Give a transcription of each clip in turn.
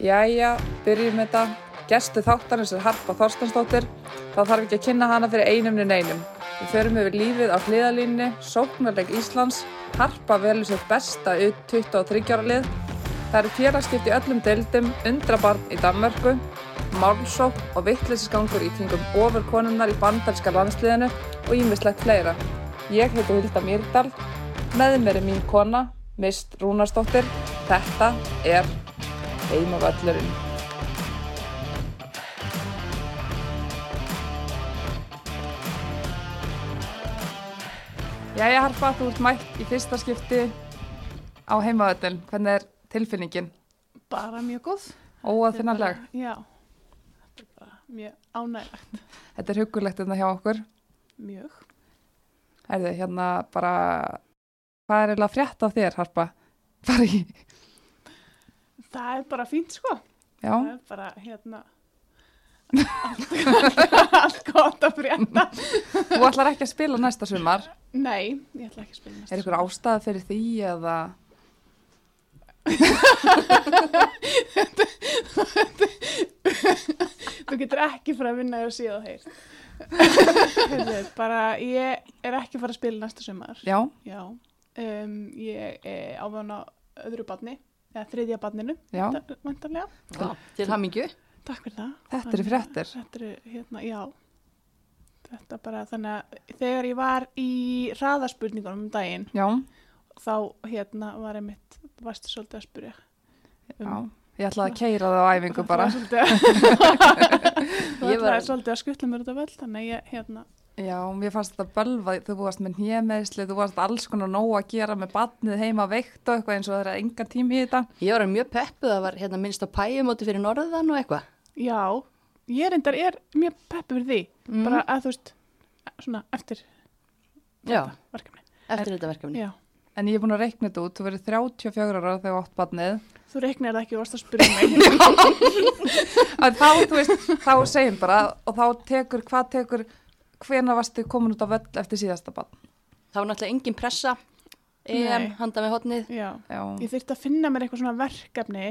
Jæja, byrjum þetta. Gestu þáttarins er Harpa Þorstensdóttir. Þá þarf ekki að kynna hana fyrir einum niður einum. Við förum yfir lífið á hliðalínni, sóknarleik Íslands, Harpa velur sér besta ut 23 ára lið. Það eru félagskipt í öllum deildum, undrabarn í Danmörku, málsók og vittlisisgangur í kringum ofurkonunnar í bandalska landsliðinu og ímislegt fleira. Ég heiti Hulda Mýrdal, með mér er mín kona, Mist Rúnarsdóttir. Þetta er Heimavöllurinn. Jæja Harpa, þú ert mætt í fyrsta skipti á Heimavöllin. Hvernig er tilfinningin? Bara mjög góð. Óaðfinnanleg. Já, þetta er bara mjög ánægilegt. Þetta er hugulegt þetta hjá okkur. Mjög. Erðu, hérna bara, hvað er eiginlega frétt af þér, Harpa? Bara í, Það er bara fínt sko. já, Það er bara hérna allt, allt gott að frétta. þú ætlar ekki að spila næsta sumar. Nei, ég ætla ekki að spila næsta. Er ykkur ástæða fyrir því eða, Þú getur ekki fara að vinna og síða og. Heyrðu, bara ég er ekki fara að spila næsta sumar. já, Já. Um, ég er ávöðan á öðru badni, eða þriðja. Já, til hamingju. Takk fyrir það. þetta eru fréttir. Þetta eru, hérna, já. Þetta bara, þannig að þegar ég var í hraðaspurningunum um daginn, Já, þá, hérna, var einmitt, varstu svolítið að spurja. já, ég ætlaði að keira það á æfingu bara. Það var svolítið, Ég svolítið að skutla mér út af völd, þannig að ég, hérna, Já, mér fannst þetta bölva, þú varst með nýjameðsli, þú varst alls konar nóg að gera með batnið heima veikt og eitthvað eins og það er enga tími í þetta. Ég var mjög peppuð, það var hérna minnst á pæjumóti fyrir norðan og eitthvað. já, ég reyndar er mjög peppi fyrir því, Mm. bara að þú veist, svona eftir Já, þetta verkefni. eftir þetta verkefni. Já, En ég er búin að reikna þetta út, þú verið 34 ára þegar átt batnið. þú reiknir það ekki og varst að spurja mig. Að þá, þú veist, þá segjum bara og þá tekur, hvað tekur, hvena varstu komin út á völl eftir síðasta batn? Það var náttúrulega engin pressa, EM, Nei. handa með hotnið. Já, Já, ég þurfti að finna mér eitthvað svona verkefni,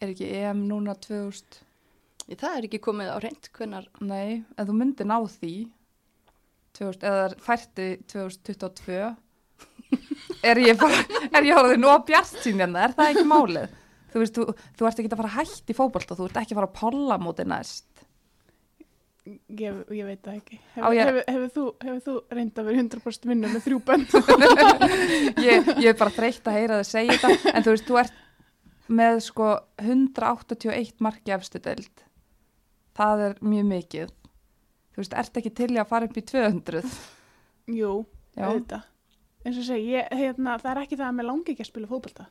er ekki EM núna 2000? Það er ekki komið á reynd, hvenar, Nei, en þú myndir ná því. 2000, eða færti 2022 er ég bara er ég orðið nú að bjart sín hérna? Er það ekki málið? Þú veist, þú, þú ert ekki að fara hætt í fótbolta þú ert ekki að fara að polla móti næst ég, ég veit það ekki. Hefur, ég- hefur, hefur, þú, þú reynda að vera 100% vinnu með þrjú bönn? ég, ég er bara þreytt að heyra þið segja þetta en þú veist, þú ert með sko 181 marki efstu deild það er mjög mikið þú veist, ert ekki til að fara upp í 200 Jú, auðvitað. eins og segi, ég, hérna, það er ekki það að mér langi ekki að spila fótbolta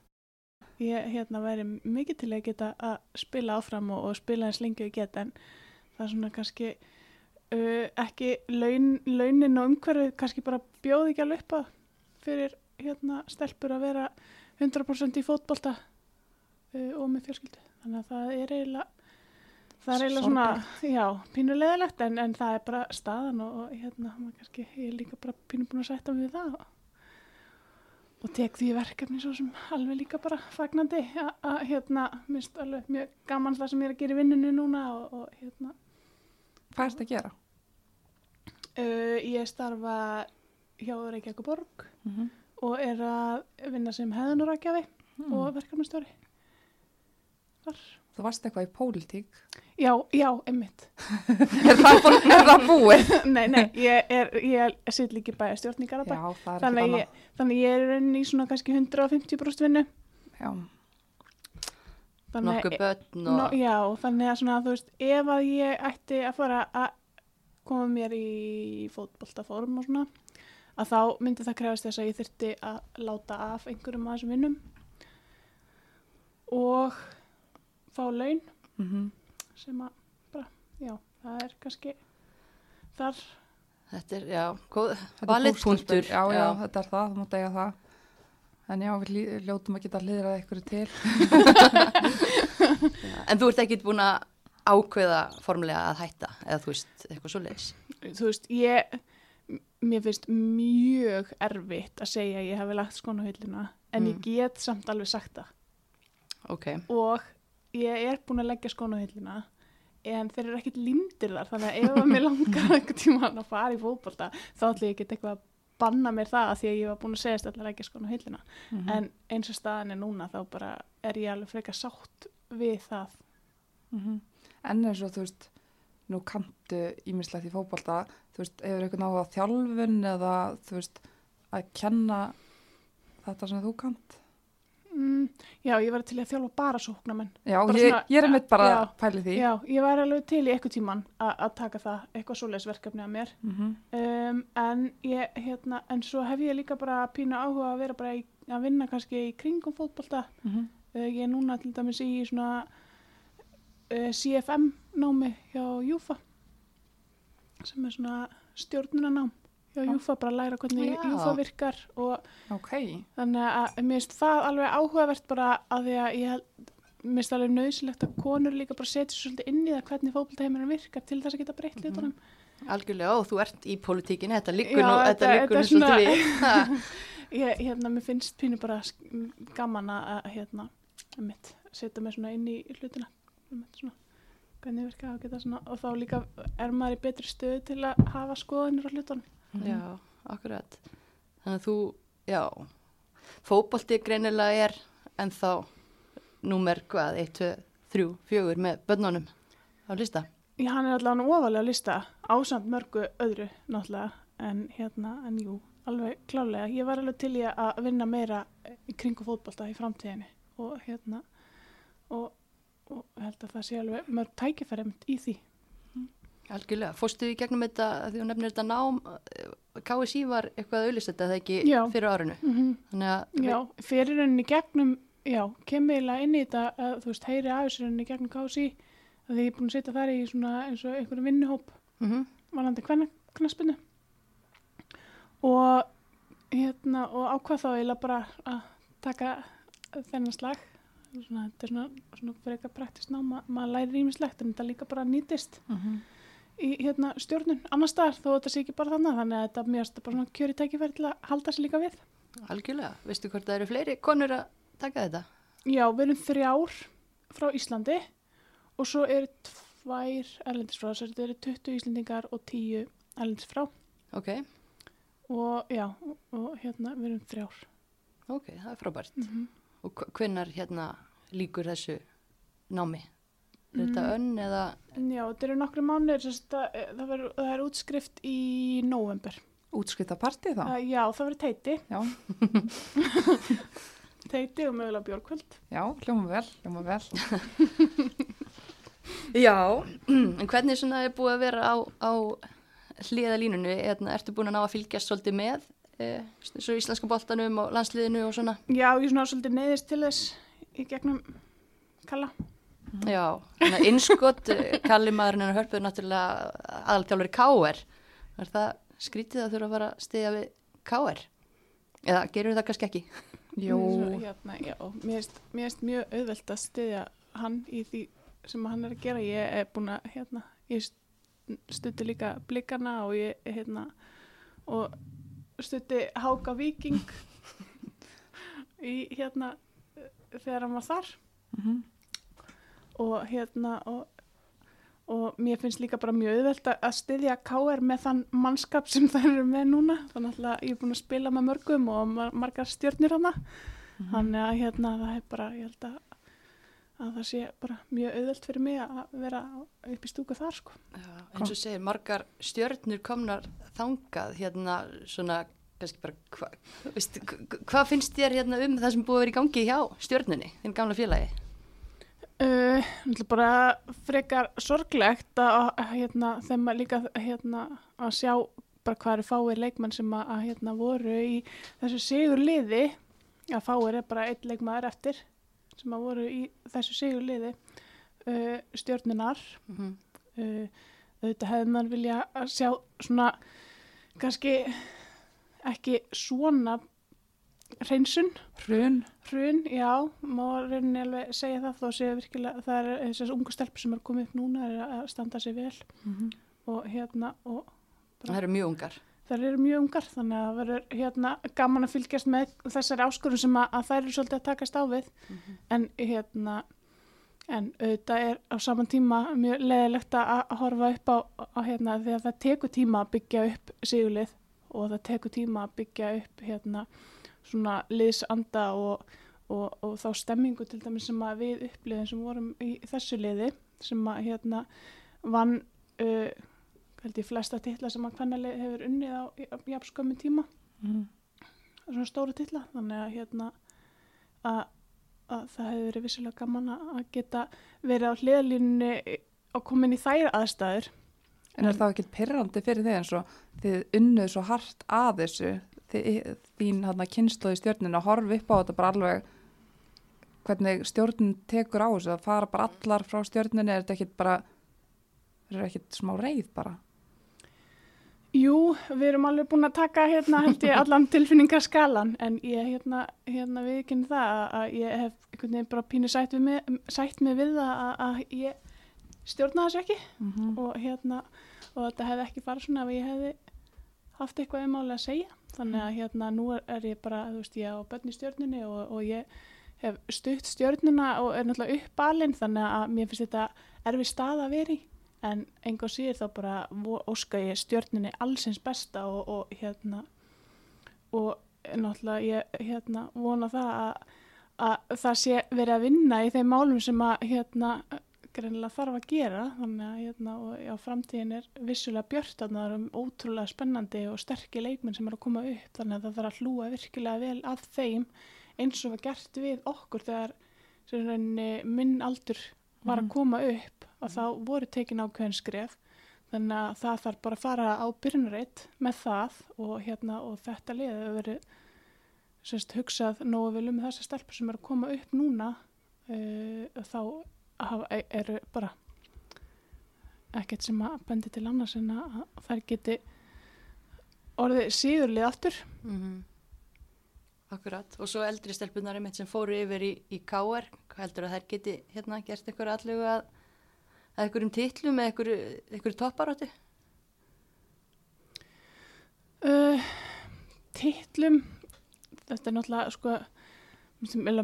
ég hérna, væri mikið til að geta að spila áfram og, og spila eins lengi og ég get en það er svona kannski uh, ekki laun, launin og umhverfið kannski bara bjóði ekki að fyrir hérna, stelpur að vera 100% í fótbolta uh, og með fjölskyldu. Þannig að það er eiginlega það er eiginlega svona, já, pínulegilegt en, en það er bara staðan og, og hérna, maður kannski, ég er líka bara pínu búin að sætta mig við það og, og tek því verkefni svo sem alveg líka bara fagnandi að, að hérna, minnst alveg mjög gaman það sem ég er að gera í vinninu núna og, og hérna, hvað erst að gera? uh, ég starfa hjá Reykjavík Borg Mm -hmm. og er að vinna sem hefðunarakjafi og verkefnastjóri þar. þú varst eitthvað í pólitík Já, já, einmitt. er það, það búið? nei, nei, ég er, ég sitt líki bæja stjórningar að Já, það er Þannig ekki að ég, þannig ég er í svona kannski 150% vinnu. Já, nokkuð börn Nó, og... já, þannig að svona, þú veist, ef að ég ætti að fara að koma mér í fótboltaform og svona, að þá myndi það krefast þess að ég þyrti að láta af einhverjum af þessum vinnum og fá laun mm sem að bara, já, það er kannski þar, Þetta er, já, valið punktur. Já, já, þetta er það, þú mátt eiga það. En já, við ljótum að geta hlýðrað eitthvað til. En þú ert ekkit búin að ákveða formulega að hætta, eða þú veist, eitthvað svo leiðis. þú veist, ég mér finnst mjög erfitt að segja að ég hafi lagt hyllina en Mm. ég get samt alveg sagt það Ok, og ég er búin að leggja hillina en þeir eru ekkit limdir þar þannig að ef að mér langar einhvern tíma að fara í fótbolta þá ætlum ég ekki eitthvað að banna mér það af því að ég var búin að segja að leggja skónu á hillina Mhm. en eins og staðan er núna þá bara er ég alveg frekar sátt við það Mhm. En eins og þú veist, nú kanntu ímislegt í fótbolta, þú veist, hefur eitthvað náða þjálfun eða þú veist, að kenna þetta sem þú kant? Mm, Já, ég var til að þjálfa bara sóknamenn Já, Bara ég, svona- ég er einmitt bara já. að pæli því. Já, ég var alveg til í eitthvað tíman að taka það, eitthvað svoleiðis verkefni að mér Mhm. um, en ég, hérna, en svo hef ég líka bara pínu áhuga að vera bara í, að vinna kannski í kringum fótbolta Mhm. uh, ég er núna til dæmis í svona uh, CFM námi hjá Júfa sem er svona stjórnunanám hjá Já. Júfa, bara að læra hvernig Já. Júfa virkar og Ok, þannig að mér finnst það alveg áhugavert bara að því að ég mér finnst alveg nöðsilegt að konur líka bara setja svo svolítið inn í það hvernig fótboltaheimurinn virkar til þess að geta breytt Mhm. hlutunum Algjörlega, og þú ert í politíkinni, þetta liggur nú, þetta- liggur nú svolítið við. Ég, hérna, mér finnst pínu bara gaman að, hérna, mitt, setja mig svona inn í hlutina, svona, hvernig virka og geta svona, og þá líka er maður í betri stöðu til að hafa skoðanir á hlutunum. Já, akkurat. Þannig að þú, já, fótbolti greinilega er ennþá númer hvað, 1, 2, 3, 4 með börnunum á lista. Já, hann er allavega ofalega að lista ásamt mörgu öðru náttúrulega, en hérna, en jú, alveg klálega. Ég var alveg til í að vinna meira í kringu fótbolta í framtíðinni og hérna, og, og held að það sé alveg mörg tækifæri í því. Algjörlega, fórstu í gegnum þetta, því þú nefnir þetta nám, eh, KSI var eitthvað auðlist þetta eða ekki Já. fyrir árinu. Mm að, Já, fyrir henni gegnum, já, kemur eiginlega inn í þetta, að, þú veist, heyri aðeins henni gegnum kási, að því ég er búin að setja þar í svona eins og einhverju vinnuhóp mm varandi kvennaspinnu og hérna, og ákvað þá eiginlega bara að taka þennan slag, svona, þetta er svona, svona fyrir eitthvað praktist ná, ma maður læri rýmislegt en þetta líka bara nýtist Mhm. Í hérna stjórnun annar staðar þó þetta sé ekki bara þannig þannig að þetta er mjög bara svona kjöri tækifæri til að halda sér líka við. algjörlega, veistu hvort það eru fleiri konur að taka þetta? Já, við erum þrjár frá Íslandi og svo eru tvær erlendis frá, þess að þetta eru 20 Íslendingar og 10 erlendis frá Ok, og já, og, hérna við erum þrjár. ok, það er frábært. Mm -hmm. Og hvennar hérna líkur þessu námi? Er þetta Mm. önn eða, Já, þetta eru nokkru mánuðir, þess að það, það, það er útskrift í november. útskipta partí þá? Uh, já, það verður teiti, Já, teiti og mögulega björkvöld. já, hljóma vel, hljóma vel. Já, en hvernig svona er búið að vera á, á hliðalínunni? Hérna, ertu búin að ná að fylgjast svolítið með e, svo íslenska boltanum og landsliðinu og svona? Já, ég er svona svolítið neyðist til þess í gegnum kalla. Já, þannig að innskot, eh, Kalli maðurinn en hörpuður náttúrulega aðaltjálfur í K.R. Er það skrítið að þurfa að fara að stiðja við K.R.? Eða gerur það kannski ekki? Jú, hérna, já, mér finnst mjög auðvelt að styðja hann í því sem hann er að gera. Ég er búin að, hérna, ég stutti líka blikana og ég, hérna, og stutti Háka Víking í, hérna, þegar hann var þar Mhm. Og, hérna, og, og mér finnst líka bara mjög auðvelt að- styðja KR með þann mannskap sem það eru með núna. Þannig að ég er búin að spila með mörgum og mar margar stjörnir hana. Mhm. Þannig að hérna það er bara, ég held að, að það sé bara mjög auðvelt fyrir mig að vera upp í stúku þar sko. Já, eins og segir, margar stjörnur komnar þangað, hérna svona, kannski bara, hva, veist, hva- hvað finnst þér hérna um það sem búið að vera í gangi hjá stjörnunni, þinn gamla félagi? Uh, bara frekar sorglegt að, hérna, þeim að líka hérna, að sjá bara hvað eru fáir leikmenn sem að, að hérna, voru í þessu sigur liði að fáir er bara einn leikmaður eftir sem að voru í þessu sigur liði uh, stjörnunar Mm -hmm. uh, auðvitað hefði maður vilja að sjá svona kannski ekki svona hreinsun hrun, hrun, já, má rauninni alveg segja það þó séu virkilega, það er þessar ungu stelpur sem er komið upp núna er að standa sig vel Mhm. og hérna og Það eru mjög ungar. þær eru mjög ungar þannig að það verður hérna gaman að fylgjast með þessari áskorun sem að, að þær eru svolítið að takast á við Mhm. en hérna En auðvitað er á saman tíma mjög leðilegt að horfa upp á, á hérna því að það tekur tíma að byggja upp sigulið og það tekur tíma að byggja upp hérna svona liðsanda og, og, og þá stemmingu til dæmis sem að við uppliðum sem vorum í þessu liði sem að hérna vann uh, held ég flesta titla sem að hvernalið hefur unnið á, á jafnskömmu tíma. Mm. svona stóru titla þannig að hérna að, að það hefur verið vissilega gaman að geta verið á hliðalínunni og komin í þær aðstæður. En er það ekki pyrrandi fyrir þig eins og þið unnuð svo hart að þessu þín kynnslóði stjórnin að horfa upp á þetta bara alveg hvernig stjórnin tekur á þessu. Að fara bara allar frá stjórninni er þetta ekkit bara er þetta ekkit smá reið bara? Jú, við erum alveg búin að taka hérna held ég allan tilfinningarskalan en ég hérna, hérna viðkynni það að, ég hef einhvern veginn bara pínu sætt, við mig, sætt mig við það að, að ég stjórna þessu ekki. Mm -hmm. og hérna og þetta hefði ekki farið svona ef ég hefði haft eitthvað um álega að segja. Þannig að hérna nú er, ég bara þú veist ég á bönni stjórnunni og, og ég hef stutt stjórnuna og er náttúrulega uppalinn þannig að mér finnst þetta erfið stað að vera í. En enga síður þá bara óska ég stjórnunni allsins besta og, og hérna og náttúrulega ég hérna vona það að, að það sé verið að vinna í þeim málum sem að hérna greinilega þarf að gera þannig að hérna, og, já, framtíðin er vissulega þannig að það er ótrúlega spennandi og sterkir leikmenn sem er að koma upp þannig að það þarf að hlúa virkilega vel að þeim eins og var gert við okkur þegar rauninni minn aldur var að Mhm. koma upp og þá voru tekin ákveðin skref þannig að það þarf bara að fara á byrjunreitt með það og, hérna, og þetta lið hefur verið semst, hugsað nógu vel um þessa stelpur sem eru að koma upp núna uh, þá hafa, e- eru bara ekkert sem að bendi til annars en að þær geti orðið síðurlið aftur. Mm Akkurat, og svo eldri stelpunar einmitt sem fóru yfir í, í KR, heldur að þær geti hérna gert eitthvað allugu að, að einhverjum titlum eða einhverju, einhverju topparótti? uh, titlum þetta er náttúrulega sko,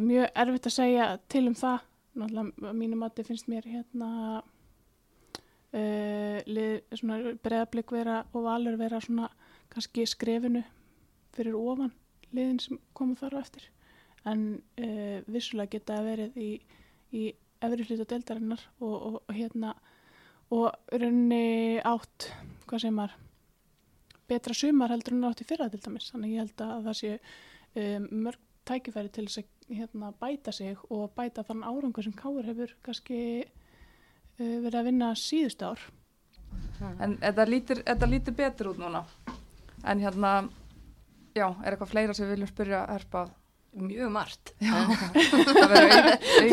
mjög erfitt að segja til um það náttúrulega að mínu mati finnst mér hérna uh, svona breðablik vera og valur vera svona kannski skrefinu fyrir ofan liðin sem komu þar á eftir. En uh, vissulega geta verið í, í efri hluta deildarinnar og, og, og hérna og rauninni átt hvað segir maður betra sumar heldur en átt í fyrra til dæmis. Þannig ég held að það sé um, mörg tækifæri til þess að hérna, bæta sig og bæta þann árangur sem Káur hefur kannski uh, verið að vinna síðust ár. En þetta lítur, þetta lítur betur út núna. En hérna, já, er eitthvað fleira sem við viljum spyrja Herpa? Mjög margt.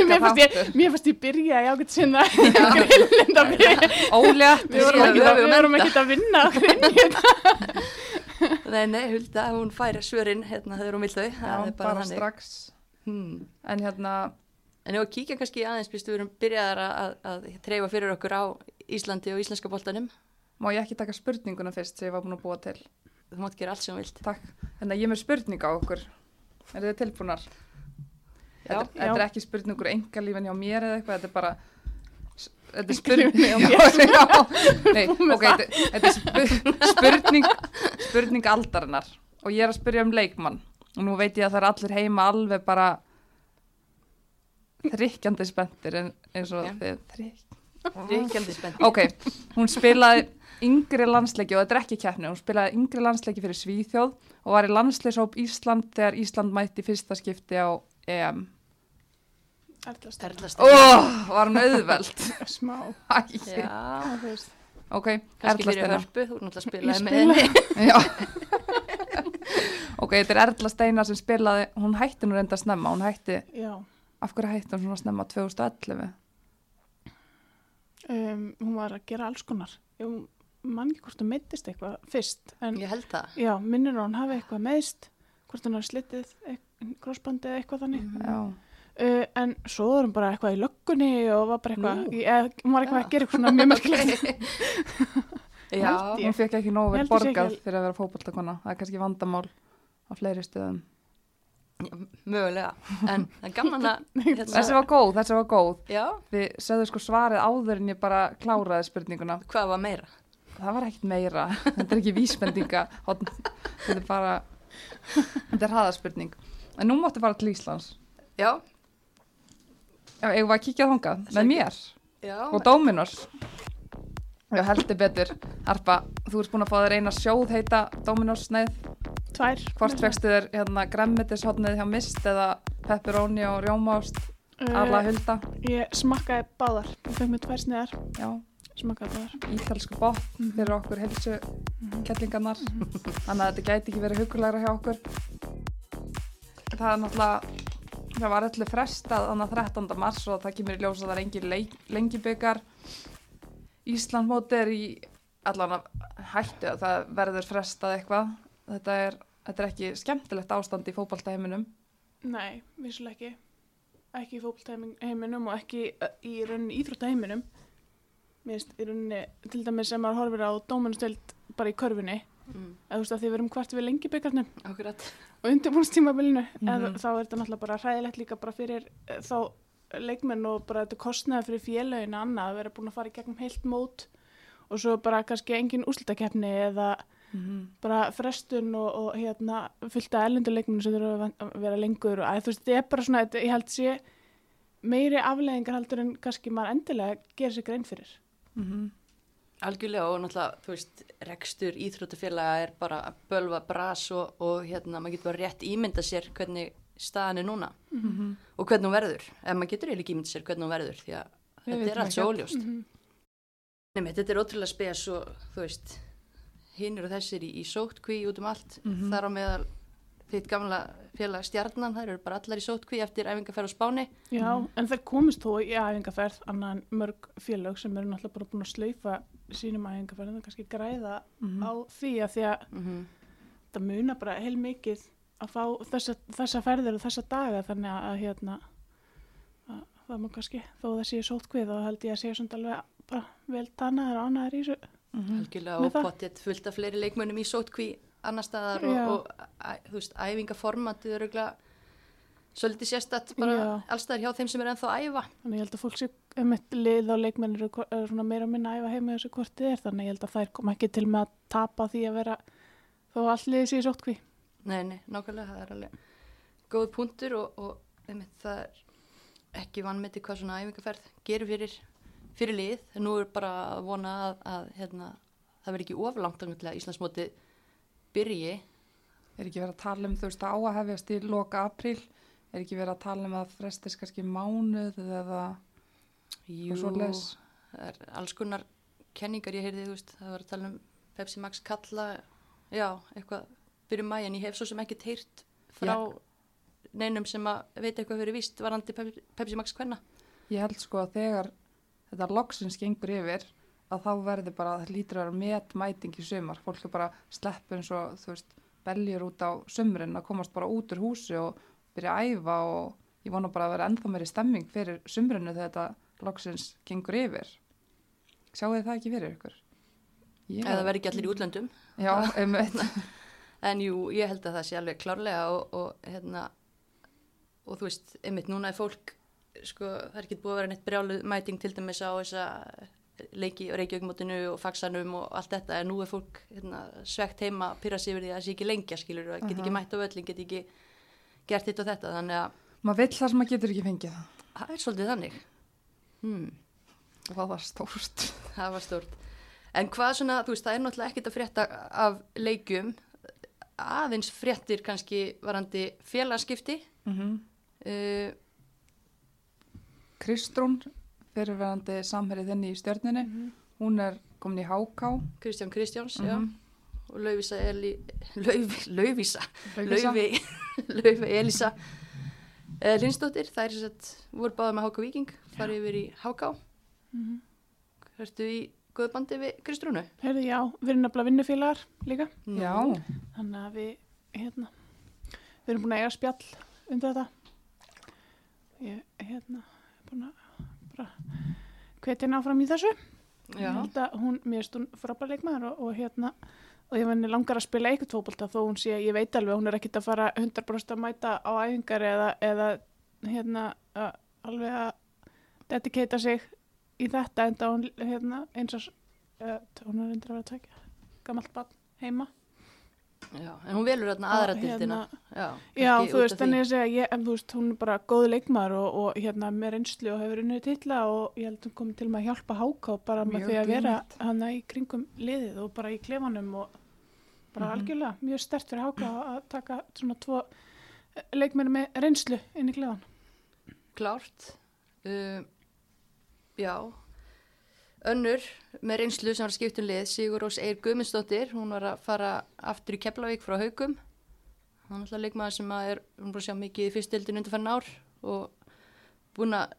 Mér fannst ég, byrja í ágætt sinna grillinda við vorum við að, höfum við vorum ekki að vinna. á grillinda Nei, nei, Hulda, hún færi svörin hérna þegar hún vil þau. Já, bara, þannig. strax. Hmm. En hérna, En ef við kíkja kannski aðeins, býstu við erum byrjaðar að, að, treyfa fyrir okkur á Íslandi og íslenska boltanum. má ég ekki taka spurninguna fyrst sem ég var búin að búa til. Þú mátt gera allt sem þú vilt. Takk. Þannig að ég er með spurning á okkur. Er þið tilbúnar? Já. Þetta, þetta er ekki spurningur engalífin hjá mér eða eitthvað, þetta er bara þetta er spurning já, já, nei, ok, þetta, þetta er spu- spurning spurning aldarinnar og ég er að spyrja um leikmann og nú veit ég að það er allir heima alveg bara þrykkjandi spenntir en, eins og Ok. þið þrykk Ríkjandi spennt. ok, hún spilaði yngri landsleiki og þetta er ekki keppni, hún spilaði yngri landsleiki fyrir Svíþjóð og var í landsleishóp Ísland þegar Ísland mætti fyrsta skipti á EM. Erla Ó, Steina. var hún auðveld smá Æ, Já, þú veist. Ok, kannski Erla fyrir Steina. Hörpu, þú náttúrulega Ég spilaði með spilaði. Ok, þetta er Erla Steina sem spilaði hún hætti nú reynda snemma, hún hætti já. af hverju hætti hún svona snemma? 2011 um, hún var að gera alls konar. Ég man ekki hvort hún meittist eitthvað fyrst en Ég held það. já, minnir að hún hafi eitthvað meðst hvort hún hafi slitið crossbandi eða eitthvað þannig. Já, uh, en svo var hún bara eitthvað í löggunni og var bara eitthvað, Nú. í, eða, hún var eitthvað Já. að gera eitthvað svona mjög merkilegt Já, ég. hún fekk ekki nógu Ég vel ég borgað ekki- fyrir að vera fótboltakona það er kannski vandamál á fleiri stöðum mögulega, en það er gaman að hérna, Þessi var góð, þessi var góð. já, Við sögðu sko svarið áður en ég bara kláraði spurninguna. hvað var meira? Það var ekkert meira. Þetta er ekki vísbendinga. Horn. Þetta er bara, þetta er hraðaspurning. En nú máttu fara til Íslands. Já, Já, eigum við að kíkja þangað með mér já, og Dominos. Já, heldur betur. Harpa, þú ert búin að fá þér eina sjóð heita Dominos sneið. Tvær. Hvort fegstu þér hérna græmmitishotnið hjá Mist eða pepperoni og rjómást, alla Uh, hulda. ég smakkaði báðar. Ég fekk mér tvær sniðar. Já, Smakkaði báðar. ítalsku botn fyrir okkur heilsu kettlingarnar. Þannig að þetta gæti ekki verið hugulegra hjá okkur. Það er náttúrulega, það var öllu frestað annað 13. mars og það kemur í ljós að það er engin lengibyggar. Íslandmóti er í allan að hættu að það verður frestað eitthvað. Þetta er, þetta er ekki skemmtilegt ástand í fótballtaheiminum. Nei, vissulega ekki. Ekki í fótboltaheiminum og ekki í rauninni íþróttaheiminum. Mér finnst í rauninni, til dæmis sem maður horfir á dómanustöld bara í körfunni, mm, eða þú veist að því við erum hvart við lengi byggarnum akkurat. Og undirbúnstímabilinu, mm Mhm. þá er þetta náttúrulega bara hræðilegt líka bara fyrir uh, þá leikmenn og bara þetta kostnaði fyrir félaginu annað að vera búin að fara í gegnum heilt mót og svo bara kannski engin úslitakeppni eða bara frestun og, og hérna fullt af ellenduleikminu sem þurfa að vera lengur og að þú veist, þetta er bara svona, þetta, ég held sé meiri afleðingar heldur en kannski maður endilega gerir sér grein fyrir. Mhm. Algjörlega og náttúrulega, þú veist, rekstur íþróttufélaga er bara að bölva bras og, og hérna, maður getur bara rétt ímynda sér hvernig staðan er núna Mhm. og hvernig hún verður, en maður getur eiginlega ekki ímynda sér hvernig hún verður því að Við þetta er allt svo óljóst. Mhm. Nei, þetta er ótrúlega spes og þú veist, hinn eru þessir í, í sótkví út um allt, Mhm. þar á meðal þitt gamla félag stjarnan, þær eru bara allar í sótkví eftir æfingarferð á Spáni. Já, en það komist þó í æfingarferð annað en mörg félög sem eru náttúrulega bara búin að slaufa sínum æfingarferðin og kannski græða Mhm. á því að því að Mm það muna bara heil mikið að fá þessa, þessa ferðir og þessa daga þannig að, að hérna að, það má kannski, þó það séu sótt hvið þá held ég að séu svona alveg bara vel tannaður og ánæður í þessu Mhm. Algjörlega Með og það. potið fullt af fleiri leikmönnum í sótkví annar staðar Já. og, og veist, æfingaformatið er auðvitað svolítið sérstætt bara Já. allstaðar hjá þeim sem er ennþá að æfa. þannig ég held að fólk sé um eitt lið og leikmennir eru, eru meira minna að æfa heima þessu hvort þið er þannig ég held að þær kom ekki til með að tapa því að vera þó liðið séu sótt hví Nei, nei, nákvæmlega, það er alveg góð punktur og, og einmitt, það er ekki vannmeti hvað svona æfingaferð gerir fyrir, fyrir lið. En nú er bara að vona að, að hérna, það verði ekki oflangt að Íslandsmótið byrji. Er ekki verið að tala um þú veist á að hefjast í loka apríl? Er ekki verið að tala um að frestist kannski mánuð eða Jú, það er alls konar kenningar ég heyrði, þú veist, það var að tala um Pepsi Max kalla, já, eitthvað byrjum mæ, en ég hef svo sem ekkert heyrt frá neinum sem að veit eitthvað fyrir víst varandi Pepsi, Pepsi Max hvenna. Ég held sko að þegar þetta loksins gengur yfir að þá verður bara, það lítur að vera metmæting í sumar. Fólk er bara slepp eins og þú veist, beljur út á sumrin að komast bara út úr húsi og byrja að æfa og ég vona bara að vera ennþá meiri stemming fyrir sumrinu þegar þetta loksins gengur yfir. Sjáu þið það ekki fyrir ykkur? Ég- Eða verði ekki allir í útlöndum. Já, um En jú, ég held að það sé alveg klárlega og, og hérna, og þú veist, einmitt núna er fólk, sko, það er ekki búið að vera neitt brjáluð mæting til dæmis á þessa leiki og reykjaugmótinu og faxanum og allt þetta, en nú er fólk hérna, svegt heima, pyrra sig yfir því að það sé ekki lengja, skilur, og get ekki mætt á völlin, get ekki gert hitt og þetta, þannig að Maður vill það sem maður getur ekki fengið. það er svolítið þannig. Hmm. Og það var stórt. Það var stórt. En hvað svona, þú veist, það er náttúrulega ekkert að frétta af leikjum, aðeins fréttir kannski varandi félagskipti. Mm Uh, Kristrún, fyrirverandi samherið þinni í stjörnunni, hún er komin í HK. Kristján Kristjáns, Mhm. já, og Laufísa Eli, Lauf, Laufísa. Laufi, Laufi Elisa uh, Lindsdóttir, það er þess að voru báða með HK Viking, farið yfir í HK. Mhm. Hörstu í góðu bandi við Kristrúnu? Heyrðu, já, við erum nefnilega vinnufélagar líka Já, þannig að við, hérna við erum búin að eiga spjall um þetta ég, hérna er búin að bara hvetja henni áfram í þessu. Ég hún, mér erst hún frábær leikmaður og, og hérna og ef henni langar að spila eitthvað fótbolta þó hún sé, ég veit alveg, hún er ekkit að fara 100% að mæta á æfingar eða, eða hérna að, alveg að dedikata sig í þetta en þá hún hérna eins og uh, hún er undir að vera að taka gammalt barn heima Já, en hún velur þarna aðra dildina. Já, Já, kannski þú veist, en ég segja, ég, en þú veist, hún er bara góð leikmar og, og hérna með reynslu og hefur unnið titla og ég held að hún komið til með að hjálpa háká bara með Mjög því að vera hana í kringum liðið og bara í klefanum og bara Mhm. algjörlega mjög stert fyrir háká að taka svona tvo leikmenni með reynslu inn í klefan. Klárt. Uh, já. Önnur með reynslu sem var að skipta um lið, Sigur Rós Eir Guðmundsdóttir, hún var að fara aftur í Keflavík frá Haugum. Hann er alltaf leikmaður sem að er, hún búin að sjá mikið í fyrstildin undir fann ár og búin að,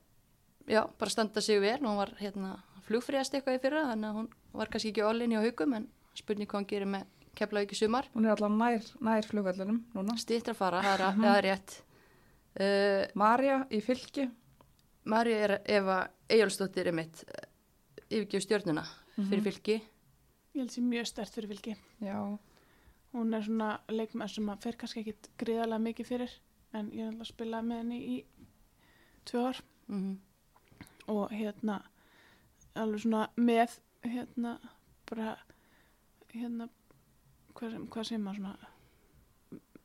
já, bara standa sig vel. Hún var hérna flugfríast eitthvað í fyrra, þannig að hún var kannski ekki all-in í Haugum, en spurning hvað hann gerir með Keflavík í sumar. Hún er alltaf nær, nær flugvöllunum núna. Stýttra fara, það er, mm það er rétt. Uh, Marja í fylki. Marja er Eva Eyjálfsdóttir er mitt yfirgjöf stjórnuna fyrir Mhm. fylki. Ég held sér mjög stert fyrir fylki. Já, Hún er svona leikmenn sem að fer kannski ekkit gríðarlega mikið fyrir en ég er alltaf að spila með henni í tvö ár. Mm og hérna alveg svona með hérna bara hérna hvað, sem- hvað segir maður svona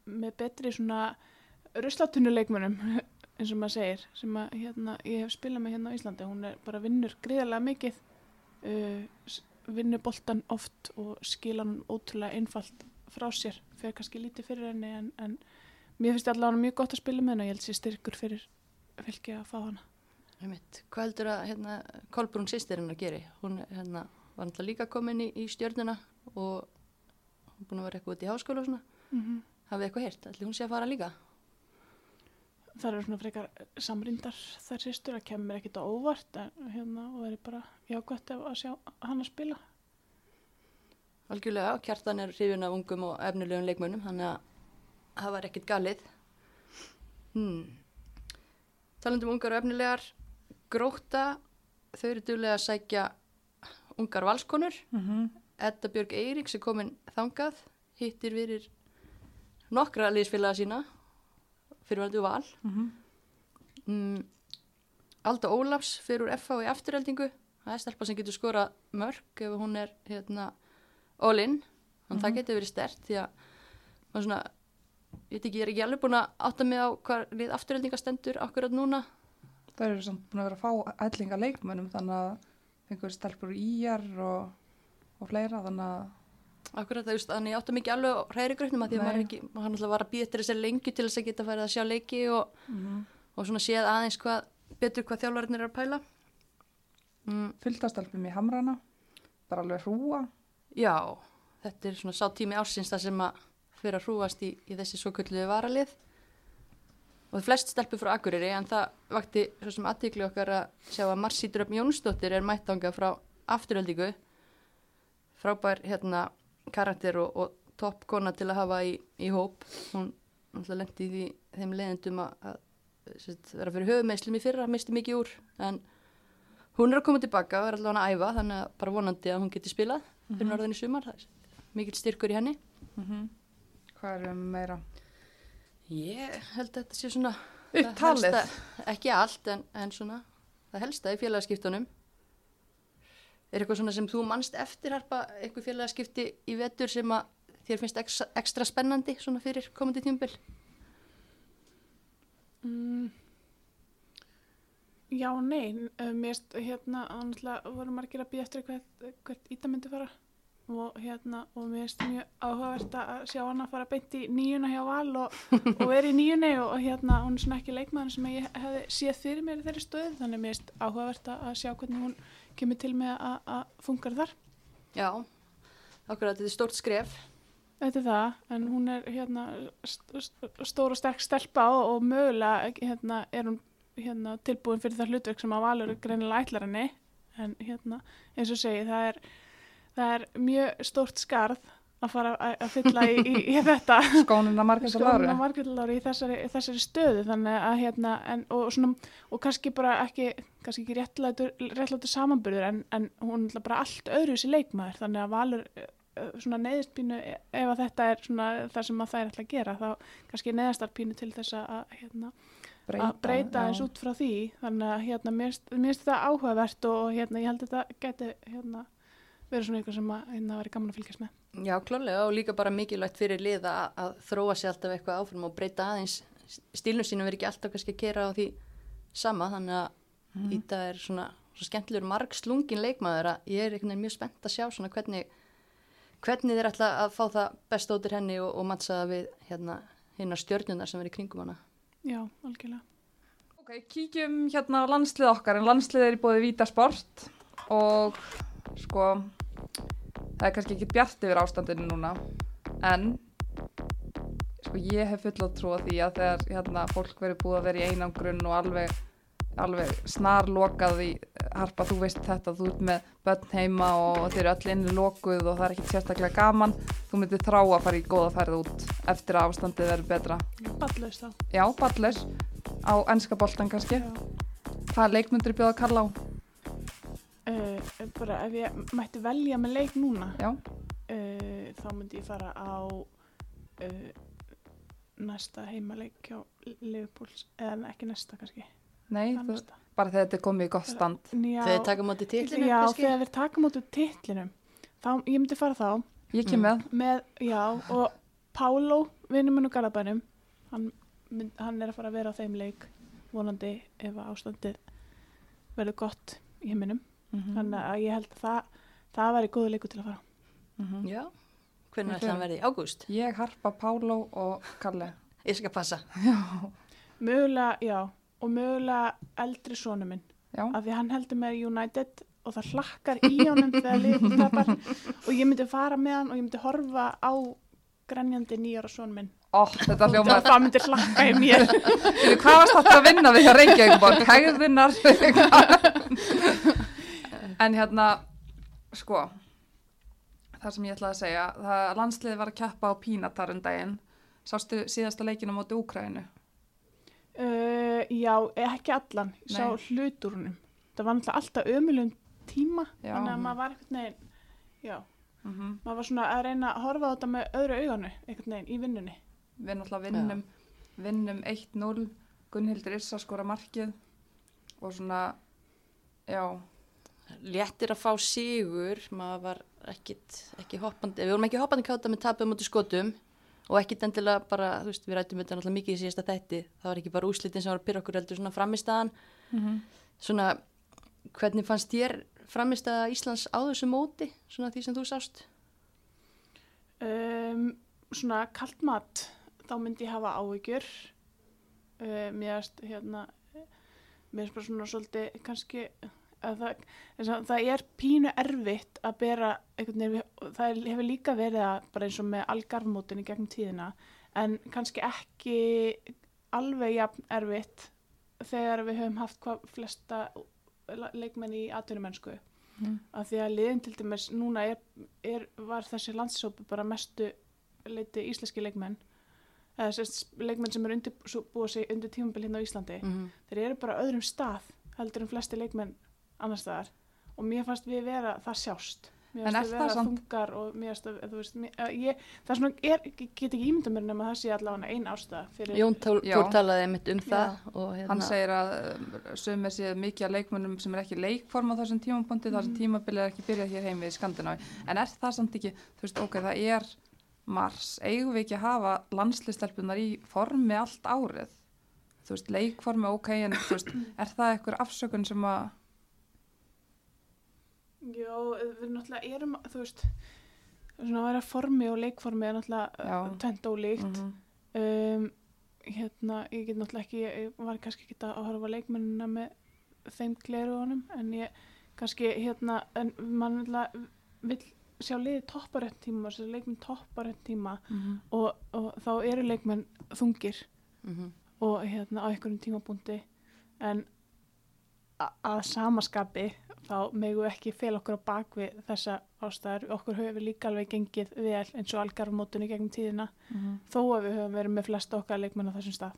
með betri svona ruslatunuleikmunum eins og maður segir sem að hérna ég hef spilað með hérna á Íslandi hún er bara vinnur gríðarlega mikið uh, vinnur boltan oft og skila hann ótrúlega einfalt frá sér fyrir kannski lítið fyrir henni en, en mér finnst allavega mjög gott að spila með henni og ég held sér styrkur fyrir fylki að fá hana Einmitt. Hvað heldur að hérna, Kolbrún sýstirinn að geri? Hún hérna, var náttúrulega líka komin í, í stjörnuna og hún búin að vera eitthvað út í háskóla og svona. mm -hmm. Hafið eitthvað heyrt? Ætli hún sé að fara líka? Það eru svona frekar samrýndar þær sýstur að kemur ekkit á óvart en hérna og verður bara jákvæmt að sjá hann að spila Algjörlega, kjartan er hrifin af ungum og efnilegum leikmönnum, þannig að það var ekkit galið. Hmm. Talandum um ungar og efnilegar, gróta, þau eru duglega að sækja ungar valskonur. mm Edda Björg Eiríks er komin þangað, hittir fyrir nokkra liðsfélaga sína, fyrir vandu val. Mhm. Mm, Alda Ólafs fyrir FH í afturheldingu, það er stelpa sem getur skorað mörg ef hún er hérna all-in, þannig að það getur verið stert því að maður svona, ég ekki, ég er ekki alveg búin að átta mig á hvað lið afturheldinga stendur akkurat núna. Það eru samt búin að vera að fá ætlinga leikmönnum þannig að fengur stelpur íjar og, og fleira þannig að Akkurat það, þannig ég átta mig ekki alveg á hrærigröfnum að því að maður er náttúrulega var að býja eftir þessari lengi til þess að geta færið að sjá leiki og og svona séð aðeins hvað, betur hvað þjálfarinnir er að pæla. Mm, fylgtastelpum í Hamrana, bara alveg hrúa. já, þetta er svona sá tími ársins það sem að fyrir að hrúast í, í þessi svo kulluðu varalið. Og flest stelpur frá Akureyri en það vakti svo sem aðtíkli okkar að sjá að Marci Dröfn Jónsdóttir er mættanga frá afturöldingu frábær hérna karakter og, og topp kona til að hafa í, í hóp. Hún náttúrulega lendi í þeim leðendum að, að sett, vera fyrir höfumeslum í fyrra, misti mikið úr. En hún er að koma tilbaka og er allavega að æfa þannig að bara vonandi að hún geti spilað fyrir norðan í sumar, það er mikill styrkur í henni. Mm Hvað erum við meira? Ég held að þetta sé svona Upptalið. ekki allt en, en svona það helsta í félagaskiptunum er eitthvað svona sem þú manst eftir harpa eitthvað félagaskipti í vetur sem að þér finnst ekstra, ekstra spennandi svona fyrir komandi tímbil mm. Já, nei. Uh, mér hérna voru margir að býja eftir hvert, hvert íta myndi fara. Og hérna og mér erst mjög áhugavert að sjá hana fara beint í nýjuna hjá Val og, og vera í nýjunni og, og hérna hún er svona ekki leikmaður sem ég hefði séð fyrir mér í þeirri stöðu. Þannig mér erst áhugavert að sjá hvernig hún kemur til með að, funkar þar. Já, okkur að þetta er stórt skref. Þetta er það, en hún er hérna st st stór og sterk stelpa og, og mögulega hérna, er hún hérna, tilbúin fyrir það hlutverk sem að Valur greinilega ætlar henni. En hérna, eins og segi, það er, það er mjög stórt skarð að fara að, fylla í, í, í þetta. Skónuna margullári í þessari, þessari stöðu. Þannig að hérna en, og, svona, og kannski bara ekki kannski ekki réttlætur, réttlætur samanburður en, en hún er bara allt öðru þessi leikmaður. Þannig að Valur uh, svona neðist pínu e- ef að þetta er svona það sem að þær ætla að gera þá kannski neðastar pínu til þess að hérna, að breyta eins út frá því. Þannig að hérna, mér finnst- þetta áhugavert og hérna, ég held að þetta geti hérna, verið svona eitthvað sem að hérna, væri gaman að fylgjast með. Já, klálega og líka bara mikilvægt fyrir lið að, að þróa sér alltaf eitthvað áfram og breyta aðeins stílnum sínum verið ekki alltaf kannski að kera á því sama þannig að Mhm. Íta er svona svo skemmtilegur marg slungin leikmaður að ég er einhvern veginn mjög spennt að sjá svona hvernig hvernig þeir ætla að fá það best ótir henni og, og mattsa það við hérna hinnar stjörnunar sem verið í kringum hana. Já, algjörlega. Ok, kíkjum hérna á landslið okkar, en landslið er í bóði Vítasport og sko, það er kannski ekki bjart yfir ástandinu núna, en sko ég hef full að trúa því að þegar hérna fólk verið búið að vera í einangrun og alveg, alveg snarlokað í harpa, þú veist þetta, þú ert með börn heima og þeir eru öll inni lokuð og það er ekki sérstaklega gaman, þú myndir þrá að fara í góða færð út eftir að ástandið verður betra. Ballaust þá. Já, ballur á ennska boltan kannski. Já. Hvað leikmyndur bjóða að kalla á? Uh, bara ef ég mætti velja með leik núna Já, uh, þá myndi ég fara á uh, næsta heimaleik hjá Liverpools eða ekki næsta kannski nei, þú, næsta. bara þegar þetta er komið í gott stand. Já, Þegar þið taka móti titlinu já kannski? þegar við takum út úr titlinum þá, ég myndi fara þá Ég kem með. með, já, og Pálo, vinnum minn og Garabænum hann, mynd, hann er að fara að vera á þeim leik vonandi ef að ástandið verður gott í heiminum Mm þannig að ég held að það, það væri góðu leiku til að fara -hmm. Já, hvernig ætla hann verði? Ágúst? Ég harpa Páló og Kalle. Ég skal passa. mögulega, já, og mögulega eldri sonu minn Já, af því hann heldur með United og það hlakkar í honum þegar liðið tapar og ég myndi fara með hann og ég myndi horfa á grenjandi nýjára son minn hljómar. það myndi hlakka í mér hvað varst þetta að vinna við hjá Reykjavík borg? En hérna, sko, það sem ég ætlaði að segja, það að landsliði var að keppa á Pínatar um daginn. Sástu síðasta leikinu á móti Úkrænu? uh, já, ekki allan ég sá Nei. hlutur húnum það var alltaf ömulum tíma Já. þannig að maður var einhvern veginn já, Mm -hmm. maður var svona að reyna að horfa á þetta með öðru auganu einhvern veginn í vinnunni Við náttúrulega vinnum, vinnum 1-0, Gunnhildur Issa skora markið og svona, já, Léttir að fá sigur, maður var ekkit, ekki hoppandi, við vorum ekki hoppandi káta með tapum mútið skotum og ekkit endilega bara, þú veist, við rættum þetta náttúrulega mikið í síðasta þætti, það var ekki bara úslitin sem var að pyrra okkur heldur svona framistæðan, mm svona, hvernig fannst þér framistæða Íslands á þessu móti, svona því sem þú sást? um, svona kalt mat þá myndi ég hafa áhyggjur. Uh, mér erst hérna mér erst bara svona svolítið kannski að það, að það er pínu erfitt að bera veginn, það hefur líka verið að bara eins og með algarfmótin í gegnum tíðina en kannski ekki alveg jafn erfitt þegar við höfum haft hvað flesta leikmenn í atvinnumennsku. Mm. af því að liðin til dæmis núna er, er, var þessi landssópi bara mestu leiti íslenski leikmenn. Eða leikmenn sem eru undirbúið sig undir tímabil hérna á Íslandi. Mm þeir eru bara öðrum stað heldur en flesti leikmenn annar staðar og mér fannst við vera það sjást mér fannst er við vera samt- þungar og mér fannst að, þú veist, mér, að ég, það er svona, er, get ekki ímynda mér nema það sé allavega ein ástæða fyrir Jón. Þór talaði einmitt um Já. það og hérna, Hann segir að um, sumir séu mikið að leikmönnum sem er ekki leikform á þessum tímapunkti, þar sem tímabilið er ekki byrjað hér heim við Skandinavi. En er það samt ekki, þú veist, ok, það er mars, eigum við ekki að hafa landslistelpunar í formi allt árið? Þú veist, leikformi, ok, en þú veist, er það eitthvað afsökun sem að, Já, við náttúrulega erum, þú veist, svona að vera formi og leikformi er náttúrulega uh, tvent ólíkt. Mhm. Um, hérna, ég get náttúrulega ekki, ég var kannski ekki að horfa leikmennina með þeim gleru honum, en ég kannski, hérna, en mann náttúrulega vill sjá liði topparönd tíma, þess að leikmenn topparönd tíma Mhm. og, og þá eru leikmenn þungir mhm. og hérna á einhverjum tímapunkti en að samaskapi þá megu ekki fel okkur á bakvið þessa ástæður. Okkur hefur líka alveg gengið vel eins og algarfmótunni gegnum tíðina Mhm. þó að við höfum verið með flesta okkar leikmenn á þessum stað.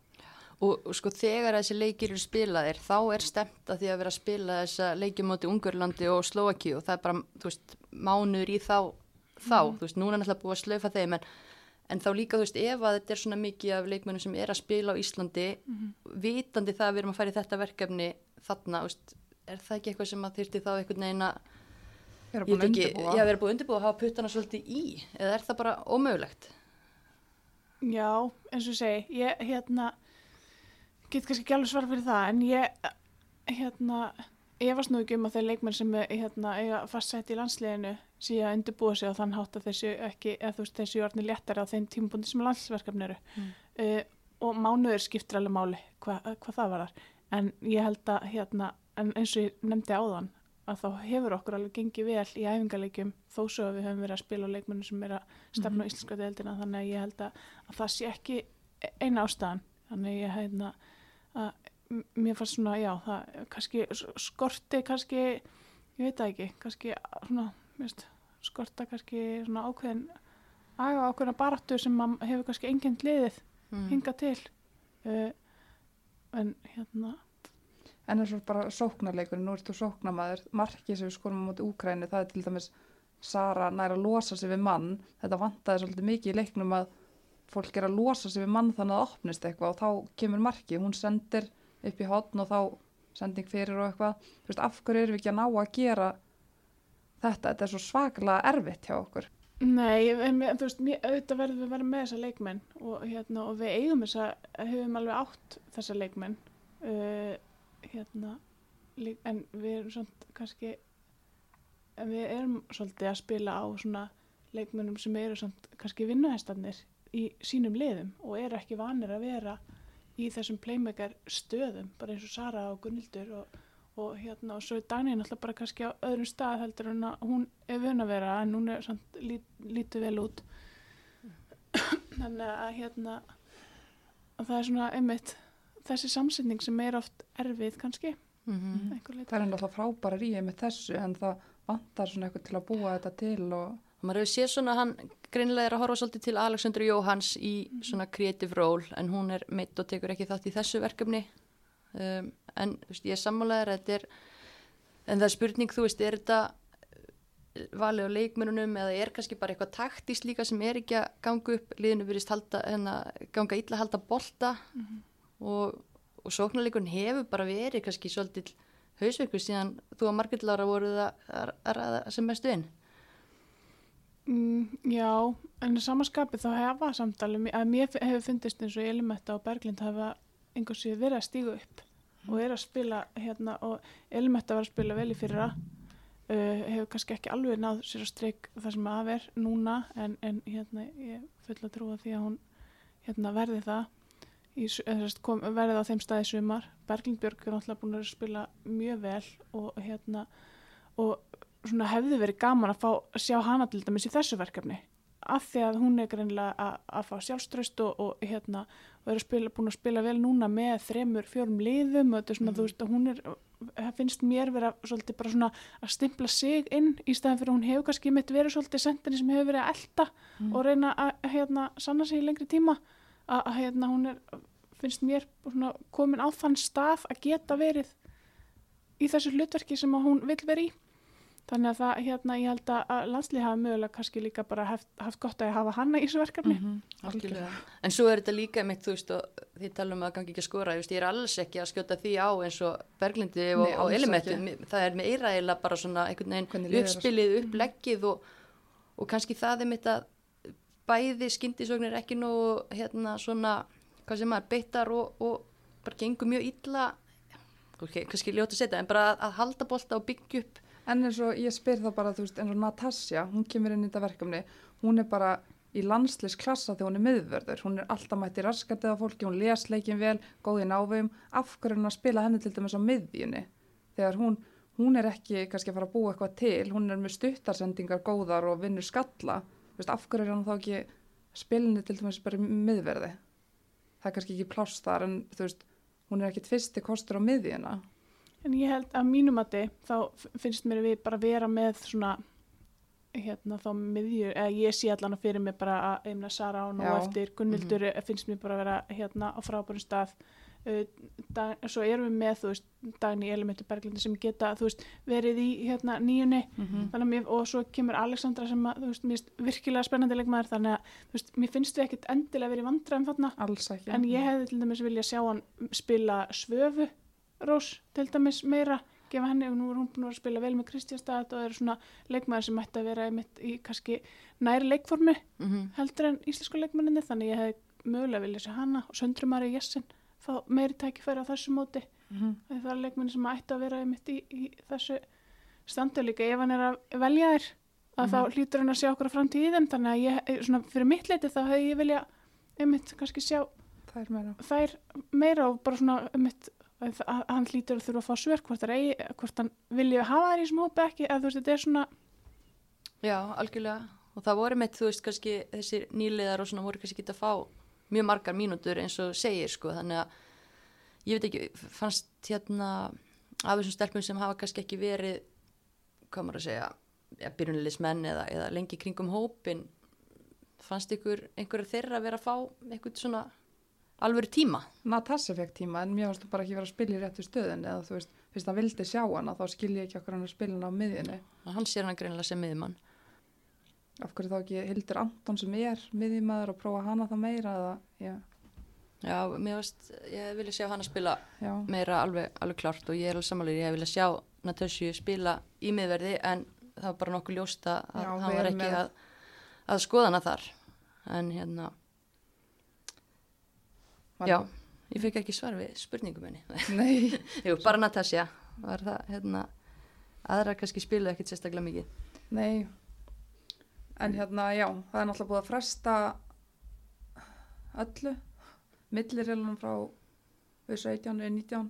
Og, sko þegar þessi leikir eru spilaðir þá er stemt að því að vera að spila þessa leikjum móti Ungurlandi og Slovaki og það er bara, þú veist, mánuður í þá þá, þú veist, núna er náttúrulega búið að slaufa þeim en, en þá líka, þú veist, ef að þetta er svona mikið af leikmennum sem er að spila á Íslandi vitandi það að við erum að fara í þetta verkefni þarna, veist, er það ekki eitthvað sem að þyrti þá einhvern veginn að Ég er ég búin að undirbúa. já, við erum búið að undirbúið að hafa puttana svolítið í, eða er það bara ómögulegt? Já, eins og ég segi, ég hérna get kannski ekki alveg svara fyrir það en ég hérna efast nú ekki um að þeir leikmenn sem hérna eiga fastsætt í landsliðinu sé að undirbúa sig á þann hátt að þessu ekki, eða þú veist þessu orðni léttari á þeim tímabundi sem landsverkefni eru Mm. uh, og mánuður skiptir alveg máli hvað hva það var þar en ég held að hérna, en eins og ég nefndi áðan að þá hefur okkur alveg gengið vel í æfingarleikjum þó svo að við höfum verið að spila á leikmennum sem er að stefna á íslenska deildina. Þannig að ég held að, að það sé ekki eina ástæðan. Þannig að ég hérna að m- mér fannst svona, já, það kannski skorti kannski ég veit það ekki, kannski svona mist, skorta kannski svona ákveðin aga ákveðina baráttu sem hefur kannski enginn liðið Mm. hingað til. Uh, en hérna. En eins og bara sóknarleikurinn, nú ert þú sóknarmæður, markið sem við skorum á móti Úkræni, það er til dæmis Sara nær að losa sig við mann, þetta vantaði svolítið mikið í leiknum að fólk er að losa sig við mann þannig að það opnist eitthvað og þá kemur markið, hún sendir upp í hotn og þá sending fyrir og eitthvað, þú veist, af hverju erum við ekki að ná að gera þetta, þetta er svo svaklega erfitt hjá okkur. Nei, en, þú veist, mér, auðvitað verðum við að vera með þessa leikmenn og, hérna, og við eigum þessa, höfum alveg átt þessa leikmenn uh, hérna, lík, en við erum svona kannski, en við erum svolítið að spila á svona leikmennum sem eru svona kannski vinnuhestarnir í sínum liðum og eru ekki vanir að vera í þessum playmaker stöðum, bara eins og Sara og Gunnildur og, og hérna og svo er Dagný náttúrulega bara kannski á öðrum stað heldur en að hún er vun að vera en hún er samt lít, lítið vel út þannig að hérna að það er svona einmitt þessi samsetning sem er oft erfið kannski Mhm. einhver leiti. Það er náttúrulega frábæra ríði með þessu en það vantar svona eitthvað til að búa þetta til og maður hefur séð svona, hann greinilega er að horfa svolítið til Alexandru Jóhans í svona creative role en hún er meitt og tekur ekki þátt í þessu verkefni. Um, en veist, ég sammálaður að þetta er, en það er spurning, þú veist, er þetta eh, valið á leikmennunum eða er kannski bara eitthvað taktist líka sem er ekki að ganga upp, liðinu verist halda, hérna, ganga illa halda bolta. Og, og sóknarleikurinn hefur bara verið kannski svolítið hausverku síðan þú og Margrét Lára voruð að, ræða sem mestu inn. Mm, já, en í samanskapi þá hefa samtali, að mér hefur fundist eins og Elimetta og Berglind hafa einhvers veginn verið að stígu upp og er að spila hérna og Elimetta var að spila vel í fyrra uh, hefur kannski ekki alveg náð sér að streik það sem að er núna en, en hérna ég full að trúa því að hún hérna verði það í, kom, verði á þeim staði sumar. Berglind Björg er náttúrulega búin að spila mjög vel og hérna og svona hefði verið gaman að fá að sjá hana til dæmis í þessu verkefni af því að hún er greinilega að, að fá sjálfströst og, og hérna og er að spila, búin að spila vel núna með þremur, fjórum liðum og þetta er svona, þú veist, að hún er það finnst mér vera svolítið bara svona að stimpla sig inn í staðan fyrir að hún hefur kannski mitt verið svolítið sendinni sem hefur verið að elta og reyna að hérna sanna sig í lengri tíma. Að, að hérna hún er finnst mér svona komin á þann stað að geta verið í þessu hlutverki sem að hún vill vera í þannig að það, hérna, ég held að- að landslið hafa mögulega kannski líka bara haft, haft gott að hafa hana í þessu verkefni. Algjörlega. En svo er þetta líka mitt, þú veist, og því talum að gangi ekki að skora, ég, veist, ég er alls ekki að skjóta því á eins og Berglindi og, Nei, og Elimettu, það er meira eiginlega bara svona einhvern Hvernig veginn uppspilið, uppleggið og, og kannski það er mitt að bæði skyndisögnir ekki nú hérna svona, hvað sem maður, beittar og, og bara gengur mjög illa, ok, kannski ljóta að setja, en bara að, að halda bolta og byggja upp En eins og ég spyr það bara, þú veist, eins og Natasja, hún kemur inn í þetta verkefni, hún er bara í landslisklassa þegar hún er miðvörður, hún er alltaf mætt í raskatið af fólki, hún les leikin vel, góð í návegum, af hverju er hún að spila henni til dæmis á miðjunni, þegar hún, hún er ekki kannski að fara að búa eitthvað til, hún er með stuttarsendingar góðar og vinnur skalla, þú veist, af hverju er hann þá ekki spilinni til dæmis bara í miðverði, það er kannski ekki pláss þar en þú veist, hún er ekkit fyrsti kostur á miðjuna. En ég held að mínum að þá f- finnst mér við bara vera með svona hérna þá miðjur, eða ég sé allan að fyrir mig bara að Eimna Sara nú Já. eftir Gunnildur mm finnst mér bara að vera hérna á frábærum stað. Uh, dag, svo erum við með þú veist, Dagný Elementu Berglindi sem geta þú veist, verið í hérna, nýjunni. Mhm. þannig að mér, og svo kemur Alexandra sem að, þú veist, mér finnst virkilega spennandi leikmaður þannig að þú veist, mér finnst við ekkit endilega verið vandræðum þarna. Alls ekki. En ég hefði til dæmis vilja sjá hann spila svöfu Rós til dæmis meira gefa henni og nú er hún búin að spila vel með Kristjánstad og er svona leikmaður sem ætti að vera í kannski næri leikformu mm heldur en íslensku leikmanninni þannig ég hefði mögulega vilja sjá hana og Söndrumari Jessin fá meiri tækifæri á þessu móti. Mhm. það er leikmanni sem ætti að vera einmitt í, í þessu standu líka. Ef hann er að velja þér að þá hlýtur hann að sjá okkur á framtíð í þeim þannig að ég, svona fyrir mitt leiti þá hefði ég vilja einmitt kannski sjá það er meira. þær meira og bara svona einmitt hann hlýtur að þurfa að fá svör hvort, eigi, hvort hann vilja hafa þær í hópi ekki eða þú veist þetta er svona Já, algjörlega. Og það voru með, þú veist, kannski þessir nýliðar og svona voru kannski ekki að fá mjög margar mínútur eins og segir, sko. Þannig að, ég veit ekki, fannst hérna af þessum stelpum sem hafa kannski ekki verið, maður að segja, ja, byrjunleismenn eða, eða lengi kringum hópin, fannst ykkur einhverju þeirra vera að fá einhvern svona alvöru tíma? Natasha fekk tíma en mér varst þú bara ekki vera að spila í réttu stöðin eða þú veist, fyrst hann vildi sjá hana þá skil ég ekki okkur hann að spila hana á miðjunni Hann sér hann greinilega sem miðjumann. af hverju þá ekki Hildur Anton sem er miðjumæður og prófa hana það meira eða, já, Já, mér veist, ég vilja sjá hann að spila já, meira alveg, alveg klárt og ég er alveg samanlega, ég hef viljað sjá Natasju spila í miðverði en það var bara nokkuð ljósta að Já, hann var ekki að, að skoða hana þar en hérna, Var- já ég fikk ekki svar við spurningum henni. Nei, Jú, bara Natasja var það, hérna aðra kannski spiluðu ekkit sérstaklega mikið. Nei. En hérna, já, það er náttúrulega búið að fresta öllu. Millirreilunum frá við 17 við 19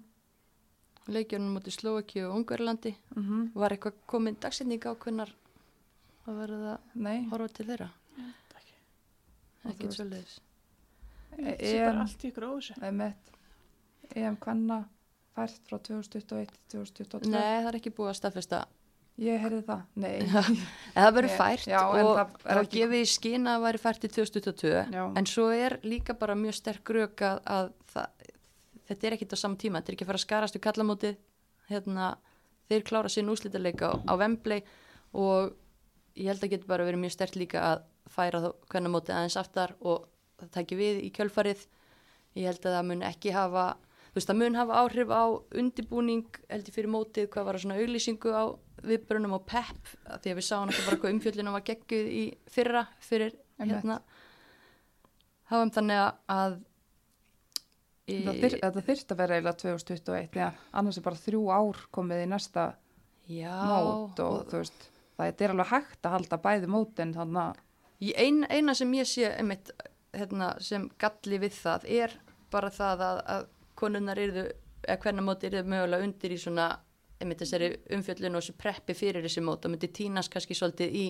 leikjörnum mútið Slovaki og Ungverlandi mm -hmm. var eitthvað komin dagsetning á hvernar að verða að nei, horfa til þeirra? Þú ekkit veist- svolítið bara EM. allt í ykkur óvissu emitt EM Kvenna fært frá 2021 til 2022 Nei, það er ekki búið að staðfesta. Ég heyrði það, nei. En það verður fært já, en og það það ekki- gefið í skinn að það væri fært í 2022 Já. en svo er líka bara mjög sterk rauk að, að það, þetta er ekkit á saman tíma, þetta er ekki að fara að skarast við kallamótið. Hérna, þeir klára sín úslítaleika á, á Wembley og ég held að geta bara verið mjög sterk líka að færa þá hvernig mótið aðeins aftar og það taki við í kjölfarið. Ég held að það mun ekki hafa þú veist, það mun hafa áhrif á undibúning held ég fyrir mótið, hvað var það svona auglýsingu á viðbörunum og pepp því að við sáum ekki bara hvað umfjöllinu var gegguð í fyrra fyrir hérna. Háum þannig að- að í, Það þyrst að vera eiginlega 2021 já, annars er bara þrjú ár komið í næsta já, mót og, þú veist það er alveg hægt að halda bæði mótin þannig að ein, eina sem ég sé einmitt, hérna, sem galli við það er bara það að, að konunnar yrðu, eða hvernig móti yrðu mögulega undir í svona umfjöllun og þessu preppi fyrir þessi mót og myndi tínast kannski svolítið í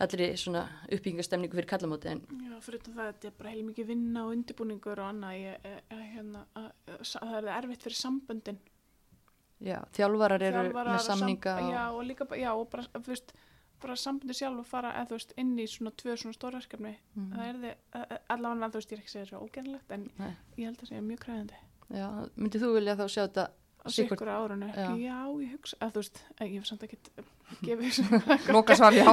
allri svona uppbyggingastemningu fyrir kallamóti en Já, fyrir það þetta er bara heilmikið vinna og undirbúningur og annað ég, ég, ég, hérna, að, að, það er erfitt fyrir samböndin. Já, þjálfarar eru Þjálfarar með og sam- samninga og, Já, og líka, já, og bara, þú veist bara samböndi sjálf og fara, eða þú veist, inn í svona tvö svona stórverkefni Mhm. það er þið, allavega, þú veist, ég er ekki að segja þessu ógernlegt en Nei. ég held að það sé mjög kræðandi já, myndið þú vilja þá sjá þetta á sikkur árunu, Já. já. ég hugsa að þú veist, eh, ég hef samt ekki gefið loka svar já,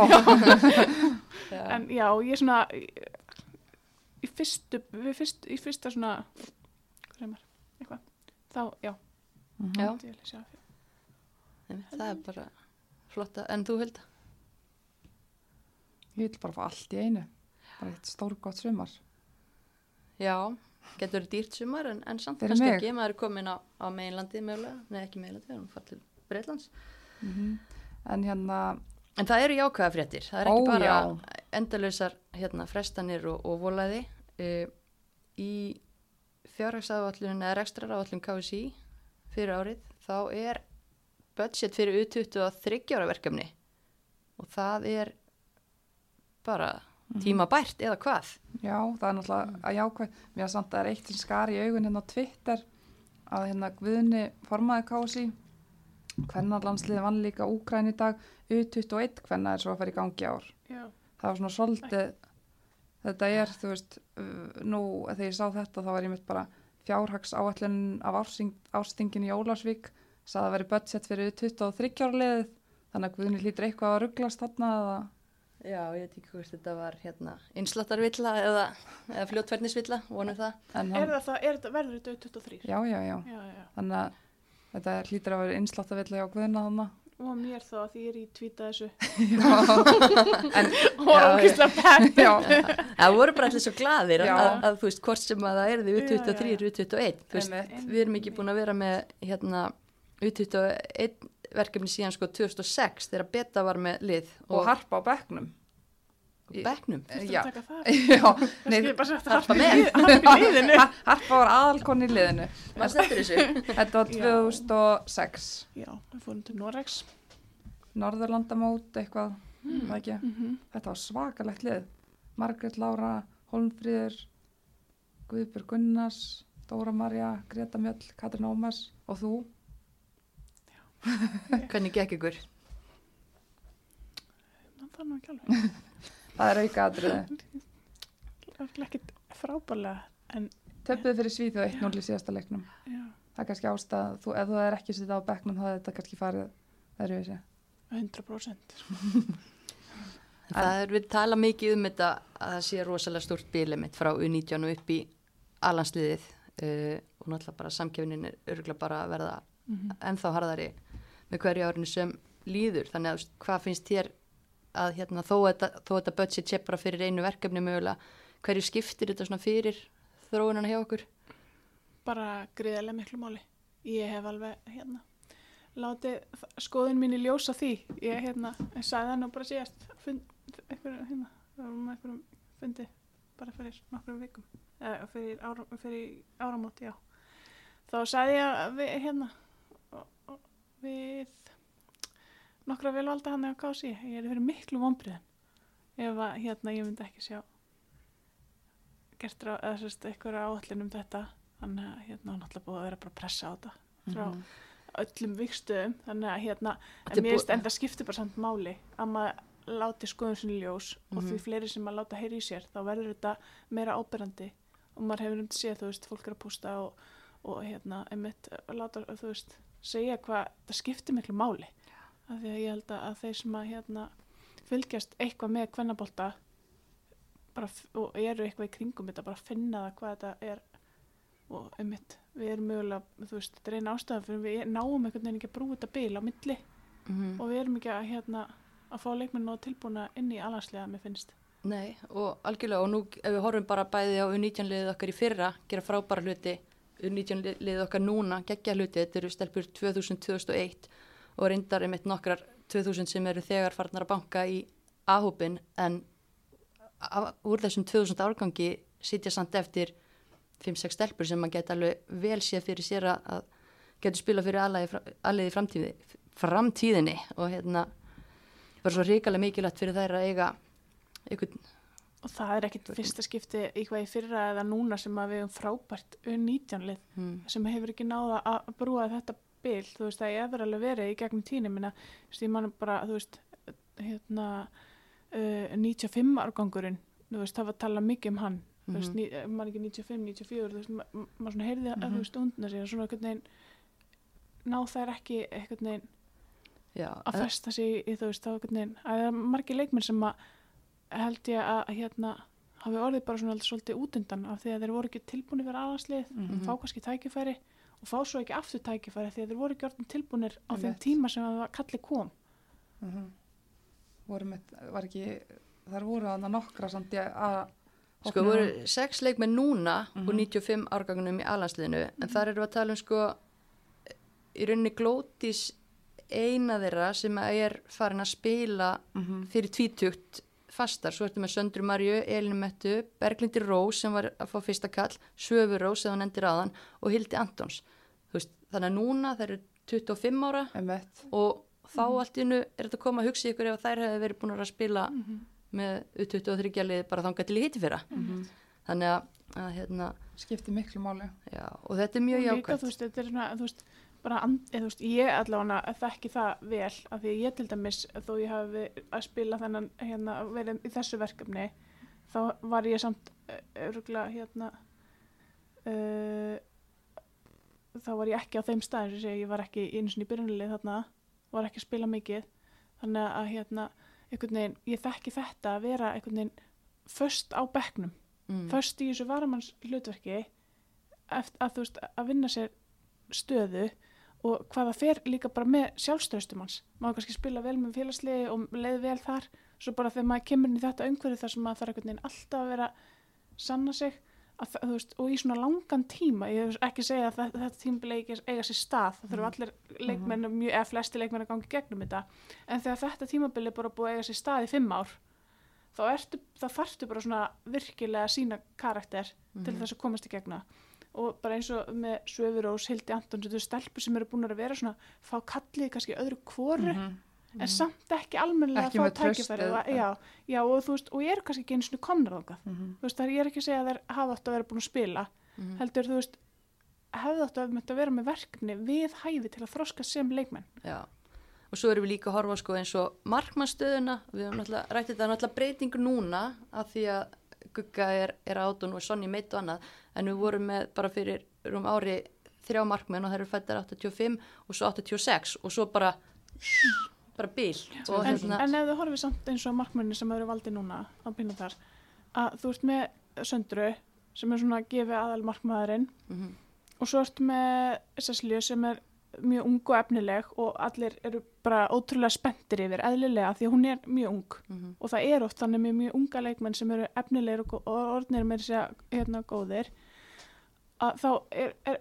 já, en já, ég er svona í, fyrstu við fyrst, í fyrsta svona hvað segir maður, eitthvað þá, já. Já. vilja sjá fyrir einmitt, það er bara flotta, en þú Hilda? Ég vil bara fá allt í einu bara eitt stór gott sumar Já, getur verið dýrt sumar en, en samt kannski mig? ekki, maður er komin á, á meginlandi mögulega, nei ekki meginlandi, við erum farið til Breitlands. en hérna En það eru jákvæða fréttir, það er ekki Ó, bara já. endalausar hérna, frestanir og, og volaði. Uh, í fjárhagsáallun eða rekstraráallun KSI fyrir árið, þá er budget fyrir U20 að þryggjára verkefni og það er bara Mhm. tíma bært eða hvað. Já, það er náttúrulega að jákvæð. Mér er samt að það er eitt sem skar í augun hérna á Twitter að hérna Guðni formaði kási. Hvenna landsliði vann líka Úgræn í dag. U21 hvenna er svo að fara í gangi ár. já, Það var svona svolítið, þetta er, þú veist, uh, nú þegar ég sá þetta þá var ég mitt bara fjárhags áallin af ársing, árstingin í Ólásvík sagði að væri budget fyrir 23 ára liðið þannig að Guðni hlýtur eitthvað að rugglast þarna eða Já, ég veit ekki hvort þetta var hérna innsláttarvilla eða, eða fljótvernisvilla, vonum það. en Er hann, það það, er þetta, verður þetta 23? já, já, já Já, já. þannig að þetta hlýtur að vera innsláttarvillig á Guðna þarna Og mér þá að því ég er í tvíta þessu. en Og ógislega já, Það voru bara allir svo glaðir að, að, að þú veist hvort sem að það er því U23, já, já. U21. Þú veist, Einmitt. við erum ekki búin að vera með hérna U21 verkefni síðan sko 2006 þegar Beta var með lið og harpa á bekknum og bekknum. Þú já, taka það. já Það nei, Harpa harpa með. Harpa í liðinu. Ha- harpa var aðalkonni í liðinu þetta var Já. 2006 Já, við fórum til Norex. Norðurlandamót eitthvað Hmm. mm. ekki Mm Þetta var svakalegt lið. Margrét Lára, Holmfríður, Guðbjörg Gunnars, Dóra Marja, Greta Mjöll, Katrin Ómas og þú. Hvernig gekk ykkur? Það er nú ekki alveg. Það er auka atriði. Það er ekki frábælega, en Töpuðu fyrir Svíþjóð 1-0 í síðasta leiknum. já, Það er kannski ástæð, þú, ef þú er ekki sitt á bekknum þá er þetta kannski farið öðruvísi. 100%. Það er við tala mikið um þetta að það sé rosalega stórt bílið mitt frá U19 og upp í alansliðið uh, og náttúrulega bara samkjöfnin er örgulega bara að verða Mm ennþá harðari með hverju árinu sem líður þannig að hvað finnst þér að hérna, þó þetta, þetta budget sé bara fyrir einu verkefni mögulega hverju skiptir þetta svona fyrir þróunana hjá okkur Bara greiðarlega miklu máli. Ég hef alveg, hérna, látið skoðun mín í ljósa því. Ég, hérna, sagði það nú bara síðast, fund, einhver, hérna, það var með einhverjum fundi bara fyrir nokkrum vikum, eða fyrir, ára, fyrir áramót, já. Þá sagði ég að við, hérna, og- og við nokkra velvalda hann eða kási, ég er fyrir miklu vonbriðin ef að, hérna, ég myndi ekki sjá gert rá, eða sérst, eitthvað áallin um þetta þannig að hérna er náttúrulega búið að vera bara að pressa á þetta frá Mhm. öllum vikstöðum þannig að hérna, en mér búið- finnst en það skiptir bara samt máli að maður láti skoðum sinni ljós og Mhm. því fleiri sem maður láta heyri í sér þá verður þetta meira áberandi og maður hefur um til séð, þú veist, fólk er að pústa og, og hérna, einmitt láta, þú veist, segja hvað það skiptir miklu máli. Af því að ég held að, þeir sem að hérna fylgjast eitthvað með kvennabólta og eru eitthvað í kringum þetta, bara finna það hvað þetta er. Og einmitt, við erum mögulega, þú veist, þetta er eina ástæðan fyrir við náum einhvern veginn ekki að brúa þetta bil á milli. Mm og við erum ekki að hérna að fá leikmenn og tilbúna inn í alanslega, mér finnst. Nei, og algjörlega og nú ef við horfum bara bæði á U19 liðið okkar í fyrra gera frábæra hluti U19 liðið okkar núna, geggja hluti þetta eru stelpur 2000-2001 og reyndar einmitt nokkrar 2000 sem eru þegar farnar að banka í A-hópin en úr þessum 2000 árgangi sitja samt eftir 5-6 stelpur sem maður geta alveg vel séð fyrir sér að, getur spila fyrir í framtíði, framtíðinni. Og hérna var svo ríkalega mikilvægt fyrir þær að eiga einhvern Og það er ekkit fyrsta skipti eitthvað í fyrra eða núna sem að við um frábært U19-lið hmm, sem hefur ekki náða að brúa þetta bil, þú veist, það hefur alveg verið í gegnum tíni, minna, þú veist, ég man bara, þú veist, hérna, uh, 95 árgangurinn, þú veist, það var að tala mikið um hann, þú veist, Mhm. ní- man ekki 95, 94, þú veist, ma- ma- maður svona heyrði að, Mhm. þú veist, undna sér, svona einhvern veginn, ná þær ekki einhvern veginn Já, að festa sig í, þú veist, þá einhvern veginn, að það er margir leikmenn sem að held ég að, hérna, hafi orðið bara svona svolítið útundan af því að þeir voru ekki tilbúinir fyrir aðanslið, Mhm. fá kannski tækifæri og fá svo ekki aftur tækifæri því að þeir voru ekki orðin tilbúinir á þeim tíma sem að kalli kom. Mhm. Voru með, var ekki, þar voru þarna nokkra samt ég að sko voru sex leikmenn núna úr Mhm. 95 árgangunum í alansliðinu en þar eru við að tala um sko í rauninni glótis eina þeirra sem er farin að spila Mhm. fyrir tvítugt fastar, svo ertu með Söndru Marju, Elinu Mettu, Berglindi Rós sem var að fá fyrsta kall, Söfur Rós sem hann endir aðan og Hildi Antons veist, þannig að núna þær eru 25 ára Einmitt. og þá allt í innu er þetta að koma að hugsa ykkur ef þær hefði verið búin að spila með U23 lið bara þangað til í hitti fyrra Mhm. þannig að, að hérna, Skipti miklu máli. já, og þetta er mjög jákvæmt þú veist, þetta er svona, þú veist, bara, eða, þú veist, ég allavega þekki það vel af því að ég til dæmis, þó ég hafi að spila þennan, hérna, verið í þessu verkefni, þá var ég samt örgulega, hérna, uh, þá var ég ekki á þeim stað eins og ég var ekki einu sinni í byrjunlið þarna, var ekki að spila mikið þannig að hérna veginn, ég þekki þetta að vera einhvern veginn föst á bekknum mm. föst í þessu varamanns hlutverki að þú veist að vinna sér stöðu og hvað það fer líka bara með sjálfstöðstum hans. Maður kannski spila vel með félagslegi og leið vel þar. Svo bara þegar maður kemur inn í þetta umhverju þar sem maður þarf einhvern veginn alltaf að vera sanna sig að, veist, og í svona langan tíma ég hef ekki segja að þetta, þetta tímabili eiga, sér stað það þurfa allir leikmenn mjög, eða flesti leikmenn að gangi gegnum þetta. En þegar þetta tímabili bara búið að eiga sér stað í fimm ár þá, ertu, þá þarftu bara svona virkilega sína karakter til þess að komast í gegna og bara eins og með Söfurós, Hildi Antons þetta eru stelpur sem eru búin að vera svona fá kallið kannski öðru kvoru en samt ekki almennilega Ekki að fá tækifæri og, já, já, og þú veist, og ég er kannski ekki eins og komnar þangað. Mhm. þú veist, það er ég er ekki að segja að þær hafa átt að vera búin að spila. Mhm. heldur, þú veist hefði átt að, að vera með verkefni við hæfi til að þroska sem leikmenn. Já, og svo erum við líka að horfa sko eins og markmannstöðuna, við höfum náttúrulega rættið þetta náttúrulega breyting núna af því að Gugga er, er átun og Sonny meitt og annað, en við vorum með bara fyrir rúm ári þrjá markmenn og það eru fættar 85 og svo 86 og svo bara bara og en, hérna, en ef þú horfið samt eins og markmenni sem eru valdi núna á Pínutar að þú ert með Söndru sem er svona að gefa aðal markmaðurinn mhm, og svo ertu með Cecilju sem er mjög ung og efnileg og allir eru bara ótrúlega spenntir yfir eðlilega því hún er mjög ung. Mhm, og það er oft þannig með mjög unga leikmenn sem eru efnilegir og orðnir með þess að hérna góðir að þá er, er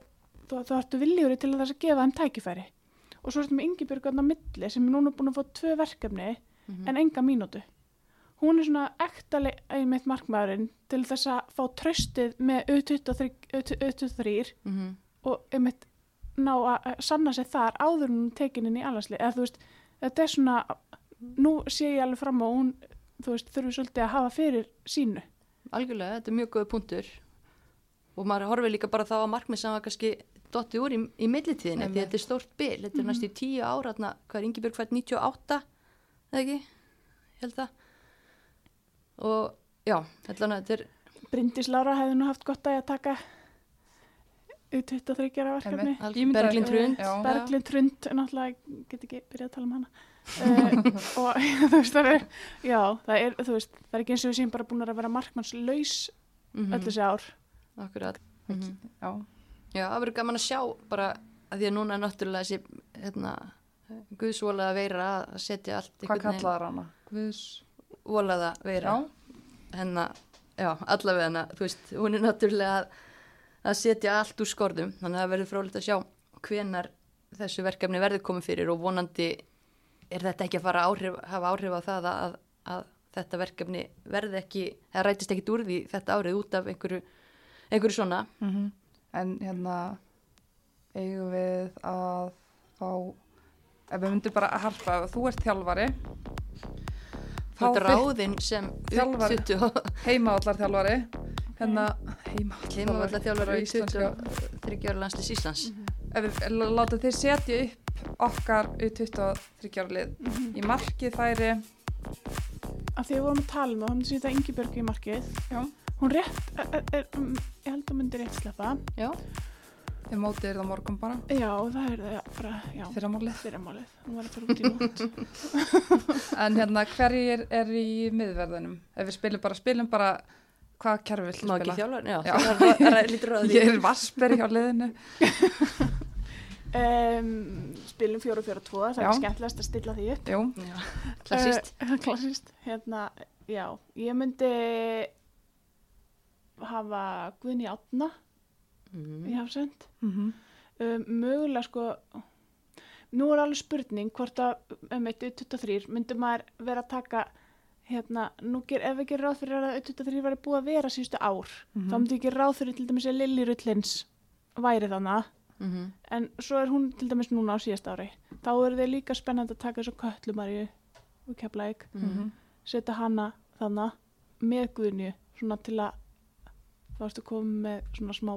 þá, þá ertu viljúri til að þess að gefa þeim tækifæri. Og svo ertu með Ingibjörg á milli sem er núna búin að fá tvö verkefni mhm. en enga mínútu. Hún er svona ekta le- einmitt markmaðurinn til þess að fá tröstið með U23, U23 mhm, og einmitt ná að að sanna sig þar áður hún tekin inn í allarsli eða þú veist, þetta er svona nú sé ég alveg fram á hún þú veist, þurfi svolítið að hafa fyrir sínu. Algjörlega, þetta er mjög góð punktur og maður horfið líka bara þá að markmið sem var kannski dotti úr í, í millitíðinni, því þetta er stórt bil. Þetta er næstu í tíu ára, hvað er Ingibjörg fætt 98, eða ekki? Ég held það. Og já, þetta er Bryndís Lára hefði nú haft gott að að taka U23 ára verkefni. Berglind Hrund. Já. Berglind Trund, náttúrulega get ekki byrjað að tala um hana. Uh, og þú veist það er já, það er, þú veist, það er ekki eins og við séum bara búin að vera markmannslaus mm öll þessi ár akkurat. Mm Já, já, það verður gaman að sjá bara að því að núna er náttúrulega þessi hérna, guðsvolaða veira að setja allt hvað kallaðar hana? Guðs volaða veira. Hennar, já, allavega hennar, þú veist, hún er náttúrulega að, að setja allt úr skorðum, þannig að það verður frólægt að sjá hvenar þessu verkefni verður komið fyrir og vonandi er þetta ekki að fara að áhrif, hafa áhrif á það að, að þetta verkefni verði ekki, það rætist ekkit úr því þetta árið út af einhverju, einhverju svona. Mhm. en hérna eigum við að fá ef við myndum bara að harpa ef þú ert þjálfari ert þitt- ráðinn sem Þjálfari. heimavallar þjálfari hérna heimavallar heimavalla þjálfari í íslenska 23 landslýs Íslands. ef við l- látum þið setja upp okkar U23 ára lið Mhm. í markið færi að því við vorum að tala um það, þá myndi sýta Ingibjörg í markið já, hún rétt, er, er, er, um, ég held að myndi rétt sleppa. Já, ef mótið er það morgun bara. Já, það er það bara, já, fyrir málið fyrramálið. Hún var að fara út í nótt. En hérna hverjir er í miðverðinum? Ef við spilum bara, spilum bara hvað kerfi viltu má ekki spila? þjálfari, já, Já. það er, er, er lítur því. ég er vasperi hjá liðinu. Um, spilum 4-4-2 það Já. er skemmtilegast að stilla því upp. Jú, Já, klassist. uh, klassist hérna, já, ég myndi hafa Guðni Átna Mm. í Hafsend. Mm um, mögulega sko nú er alveg spurning hvort að um eitt 23 myndi maður vera að taka hérna, nú ger, ef gerum ráð fyrir að 23 væri búið að vera síðustu ár Mhm. þá myndi ég gera ráð fyrir til dæmis að Lilli Rullins væri þannig Mm en svo er hún til dæmis núna á síðast ári. Þá er þið líka spennandi að taka þessu köllumari og keflaðik -hmm. setja hana þannig með svona til að þá ertu komið með svona smá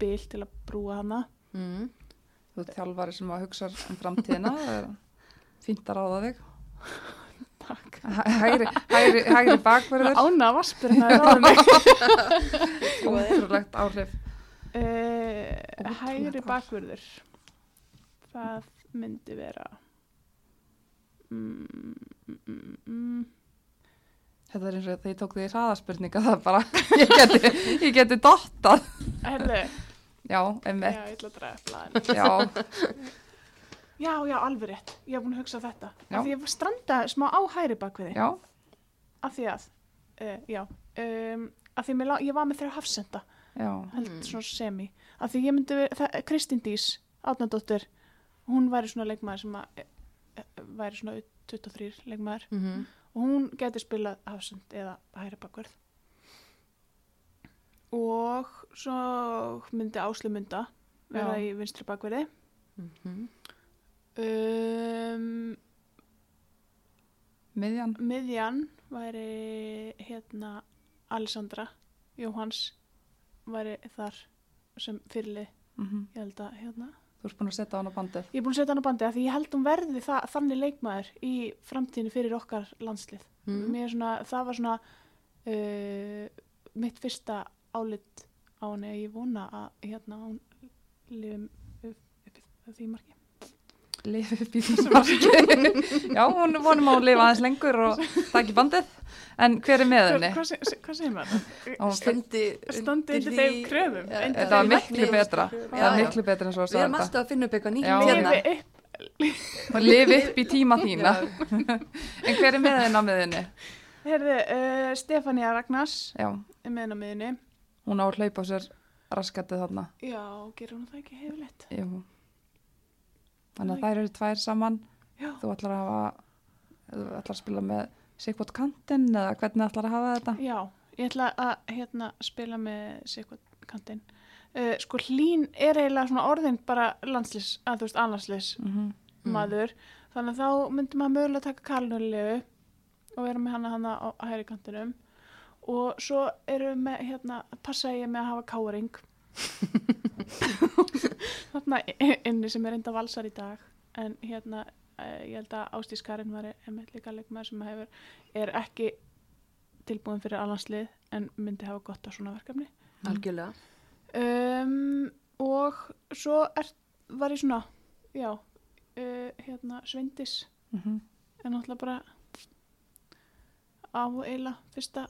bil til að brúa hana. Mm. þú ert þjálfari sem að hugsa um framtíðina fínt að ráða þig. Takk. Hæ- hægri, hægri, hægri bakverður ána vaspur ótrúlegt áhrif. Uh, hægri bakvörður. Það myndi vera mm, mm, mm, mm. Þetta er eins og þegar ég tók því hraðaspurninga það bara, ég geti, ég geti dottað. Herðu, Já, já, einmitt. ég ætla að upp blaðinu Já, Já, já, alveg rétt, ég hef búin að hugsa þetta Já. af því ég stranda smá á hægri bakvörði já, af því að uh, já, um, af því mér, lá- ég var með þeirra hafsenda já. held Mm. svona semi af því ég myndi, Kristín Dís Átnandóttir, hún væri svona leikmaður sem að e, e, væri svona 23 leikmaður Mhm. Og hún geti spilað hafsend eða hægri bakvörð og svo myndi Áslu Munda vera Já. í vinstri bakverði Mhm. um, Miðjan. miðjan væri hérna Alessandra Jóhans væri þar sem fyrirlið Mm ég held að hérna Þú ert búin að setja á hana bandið. ég er búin að setja hann á bandi af því ég held hún verði það, þannig leikmaður í framtíðinu fyrir okkar landslið. Mér er svona, það var svona uh, mitt fyrsta álit á henni ég vona að hérna hún lifum upp, upp, upp því marki Lifi upp í þessu marki. já, hún vonum að hún lifa aðeins lengur og það ekki bandið. En hver er með henni? hvað, hvað, segir maður? Standi undir þeim ja, Þetta var miklu betra. Já, Það var miklu betra en svo að Við erum alltaf að finna upp eitthvað nýtt hérna. Og lifi upp í tíma þína. en hver er með henni á miðinni? Herðu, uh, Stefania Ragnars Já, er með henni á miðunni hún á að hlaupa á sér raskatið þarna. Já, gerur hún það ekki hefilegt Jú. Þannig að þær eru tvær saman. Já, Þú ætlar að hafa, þú ætlar að spila með Sigvot kantinn eða hvernig ætlar að hafa þetta? já, ég ætla að hérna, spila með Sigvart kantinn. Uh, Sko Hlín er eiginlega svona orðin bara landslis, að þú veist, annarslis Mm Mm. maður. Þannig að þá myndi maður mögulega taka kalnulegu og vera með hana hana á hægri kantinum. Og svo eru með, hérna, passa ég með að hafa káring þarna inni sem er enda valsar í dag en hérna eh, ég held að Ástís Karin var einmitt líka leikmaður sem hefur, er ekki tilbúin fyrir alhanslið en myndi hafa gott á svona verkefni Algjörlega. um, og svo er, var ég svona já uh, hérna Svindis -hmm. er náttúrulega bara á eila fyrsta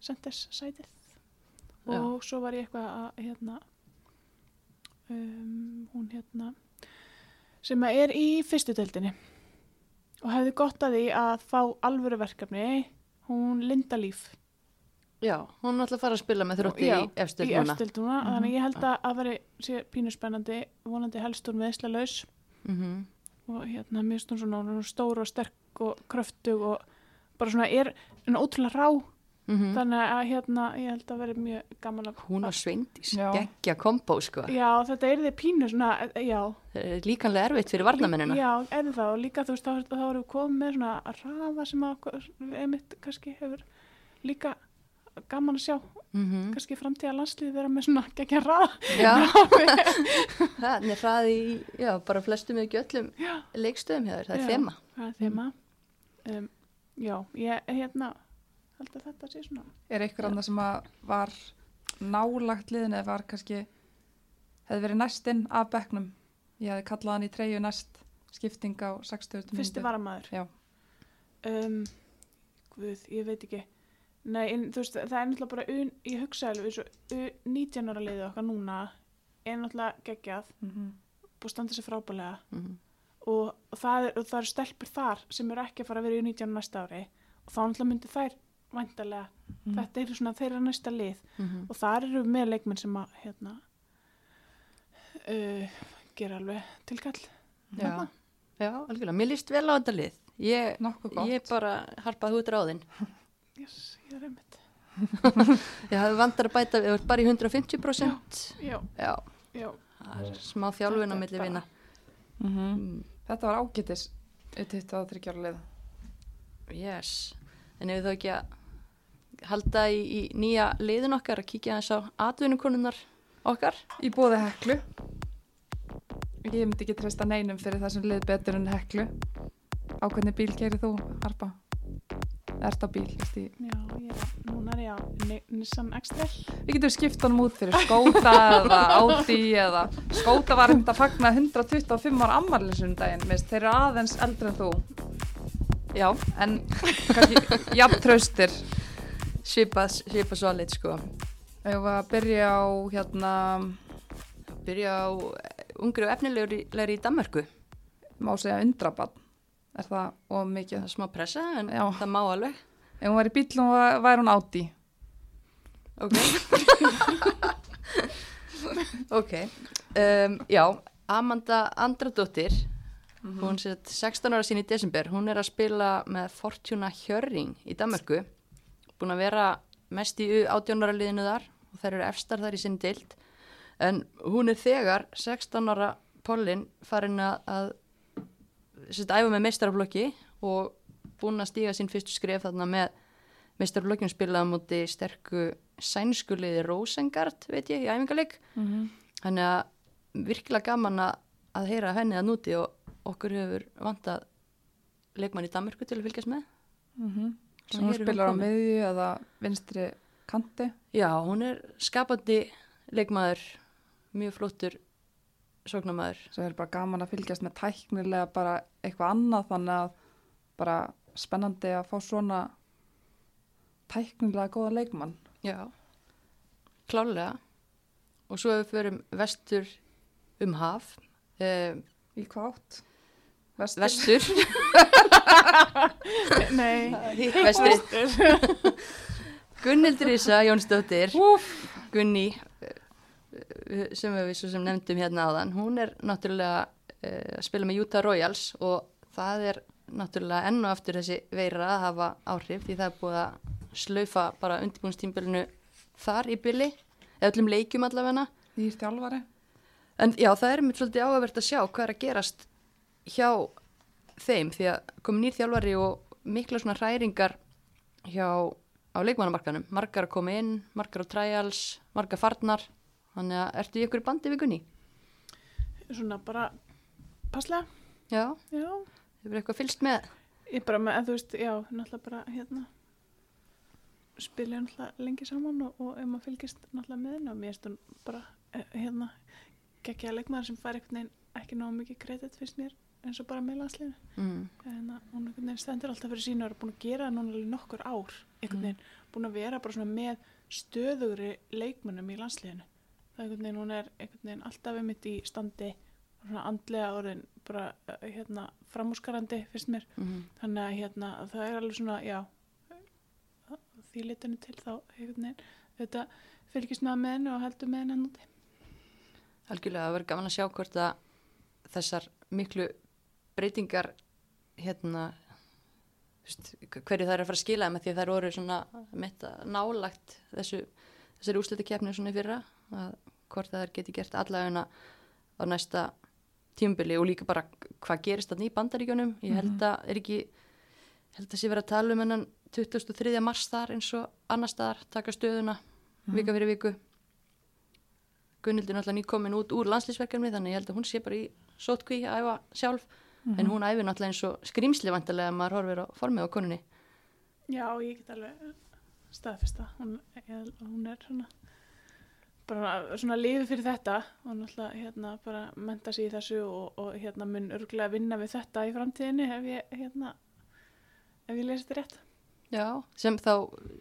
senders sætið Já. og svo var ég eitthvað að hérna um, hún hérna sem að er í fyrstu deildinni og hefði gott að því að fá alvöru verkefni hún Linda Líf Já, hún er alltaf að fara að spila með þrótti Já, í efstöld í núna. efstild núna Mhm. þannig ég held að að veri sé pínu spennandi vonandi helst úr meðsla laus Mm og hérna mér stóð svona hún er stór og sterk og kröftug og bara svona er en ótrúlega rá -hmm. þannig að hérna ég held að veri mjög gaman að Hún og Sveindís, geggja kombo sko. Já, þetta er þið pínu svona, Það er líkanlega erfitt fyrir varnamennina. já, það og líka þú veist, þá, þá erum við komið með svona raða sem að, einmitt kannski hefur líka gaman að sjá, Mm kannski framtíða landslið vera með svona geggja raða. Já, það er hraði í, já, bara flestum ekki öllum Já. leikstöðum þér, það er Já. þema. Það er þema. Um, já, ég hérna, held að þetta sé svona. Er eitthvað annað sem að var nálagt liðin eða var kannski, hefði verið næstinn af bekknum? Ég hefði kallað hann í treyju næst skipting á 60. Fyrsti varamæður. Já. Um, guð, ég veit ekki. Nei, en, veist, það er náttúrulega bara, un, ég hugsa alveg, eins og U- 19 ára liðið okkar núna er náttúrulega geggjað, Mm -hmm. búið að standa sér frábælega Mm og, og, það er, og það eru stelpur þar sem eru ekki að fara að vera í 19 næsta ári og þá náttúrulega myndi þær væntalega, Mhm. þetta eru svona þeirra næsta lið -hmm. og þar eru með leikmenn sem að hérna uh, gera alveg tilkall Já, já, algjörlega. Mér líst vel á þetta lið. Ég, ég bara harpaði út ráðinn. yes, ég er einmitt Ég hafði vandar að bæta, við erum bara í 150%. já, Já, já, það er smá þjálfun á Þetta er milli bara- vina. Mm Mm. Þetta var ágætis uttitt á þryggjára lið. Yes, en ef við þá ekki að halda í, í nýja liðin okkar að kíkja aðeins á atvinnukonunnar okkar. Í bóði heklu. Ég myndi ekki treysta neinum fyrir þessum lið betur en heklu. Á hvernig bíl gerir þú, Harpa? Ert á bíl, veist í já ég er, núna er ég á Ni- Nissan X-Trail. Við getum skipt honum út fyrir skóta eða Audi eða skóta var hefnd að fagna 125 ára ammalinsum daginn, mist, þeir eru aðeins eldri en þú, Já, en kannski jafn traustir. Svipað, svipað svo aðleitt sko. Við varum að byrja á hérna, Byrja á eh, ungri og efnilegri í Danmörku. má segja undrabann, er það of mikið? Það er smá pressa en Já. það má alveg. Ef hún var í bílum væri hún Audi. Ok. ok. Um, já, Amanda Andradóttir, hún sér 16 ára sín í desember, hún er að spila með Fortuna Hjörring í Danmörku. Búin að vera mest í 18 ára liðinu þar og þær eru efstar þar í sinni dild. En hún er þegar 16 ára Pollin farin að, að sérst, æfa með meistaraflokki og búin að stíga sín fyrstu skref þarna með meistaraflokkjum spilaða múti sterku sænskuliði Rosengard, veit ég, í æfingarleik. Mm -hmm. Þannig að virkilega gaman að, að heyra henni að núti og okkur hefur vantað leikmann í Danmörku til að fylgjast með. Sem hún er hún spilar á miðju eða vinstri kanti. Já, hún er skapandi leikmaður, mjög flottur sóknamaður. Svo er bara gaman að fylgjast með tæknilega bara eitthvað annað þannig að bara spennandi að fá svona tæknilega góða leikmann. Já, klálega. Og svo ef við förum vestur um haf, eh, Í hvað átt? Vestur? vestur, Nei, vestri, Gunnildur Ísa Jónsdóttir, Gunni, sem við svo sem nefndum hérna áðan, hún er náttúrulega eh, að spila með Utah Royals og það er náttúrulega enn og aftur þessi veira að hafa áhrif því það er búið að slaufa bara undirbúinstímbilinu þar í byli, eða öllum leikjum allavegna. nýr þjálfari. En já, það er mér svolítið áhugavert að sjá hvað er að gerast hjá þeim því að kom nýr þjálfari og mikla svona hræringar hjá á leikmannamarkanum. Margar að koma inn, margar á trials, margar farnar. Þannig að ertu í ykkur bandi við Gunni? svona bara passlega, Já, já. hefur eitthvað fylst með? Ég bara með, en þú veist, já, náttúrulega bara hérna spila náttúrulega lengi saman og, og ef maður fylgist náttúrulega með henni og mér hún bara eh, hérna geggja leikmaður sem fær einhvern veginn ekki náðu mikið kredit fyrst mér eins og bara með landsliðinu Mm. en að hún einhvern veginn stendur alltaf fyrir sínu og er búin að gera það núna alveg nokkur ár einhvern Mm. veginn, búin að vera bara svona með stöðugri leikmönnum í landsliðinu það er einhvern veginn, hún er einhvern veginn alltaf einmitt í standi svona andlega orðin bara eh, hérna framúskarandi fyrst mér Mm. þannig að hérna það er alveg svona já því litinu til þá einhvern veginn þetta fylgist maður með henni og heldur með henni hann úti Algjörlega, það verður gaman að sjá hvort að þessar miklu breytingar hérna hverju það er að fara að skila með því að það eru svona mitt að nálagt þessu, þessari úsluti keppni svona fyrra að hvort það er geti gert allaveguna á næsta tímubili og líka bara hvað gerist þarna í bandaríkjunum. Ég held að er ekki held að sé verið að tala um hennan 23. mars þar eins og annar staðar taka stöðuna vika fyrir viku. Er náttúrulega nýkomin út úr landslýsverkefni þannig ég held að hún sé bara í sótkví að æfa sjálf en hún æfi náttúrulega eins og skrýmsli vantarlega að maður horfir á formið á konunni. Já ég get alveg staðfesta hún, ég, hún er svona bara svona lífið fyrir þetta og náttúrulega hérna bara menta sig í þessu og, og hérna mun örgulega vinna við þetta í framtíðinni ef ég hérna ef ég lesi þetta rétt. Já, sem þá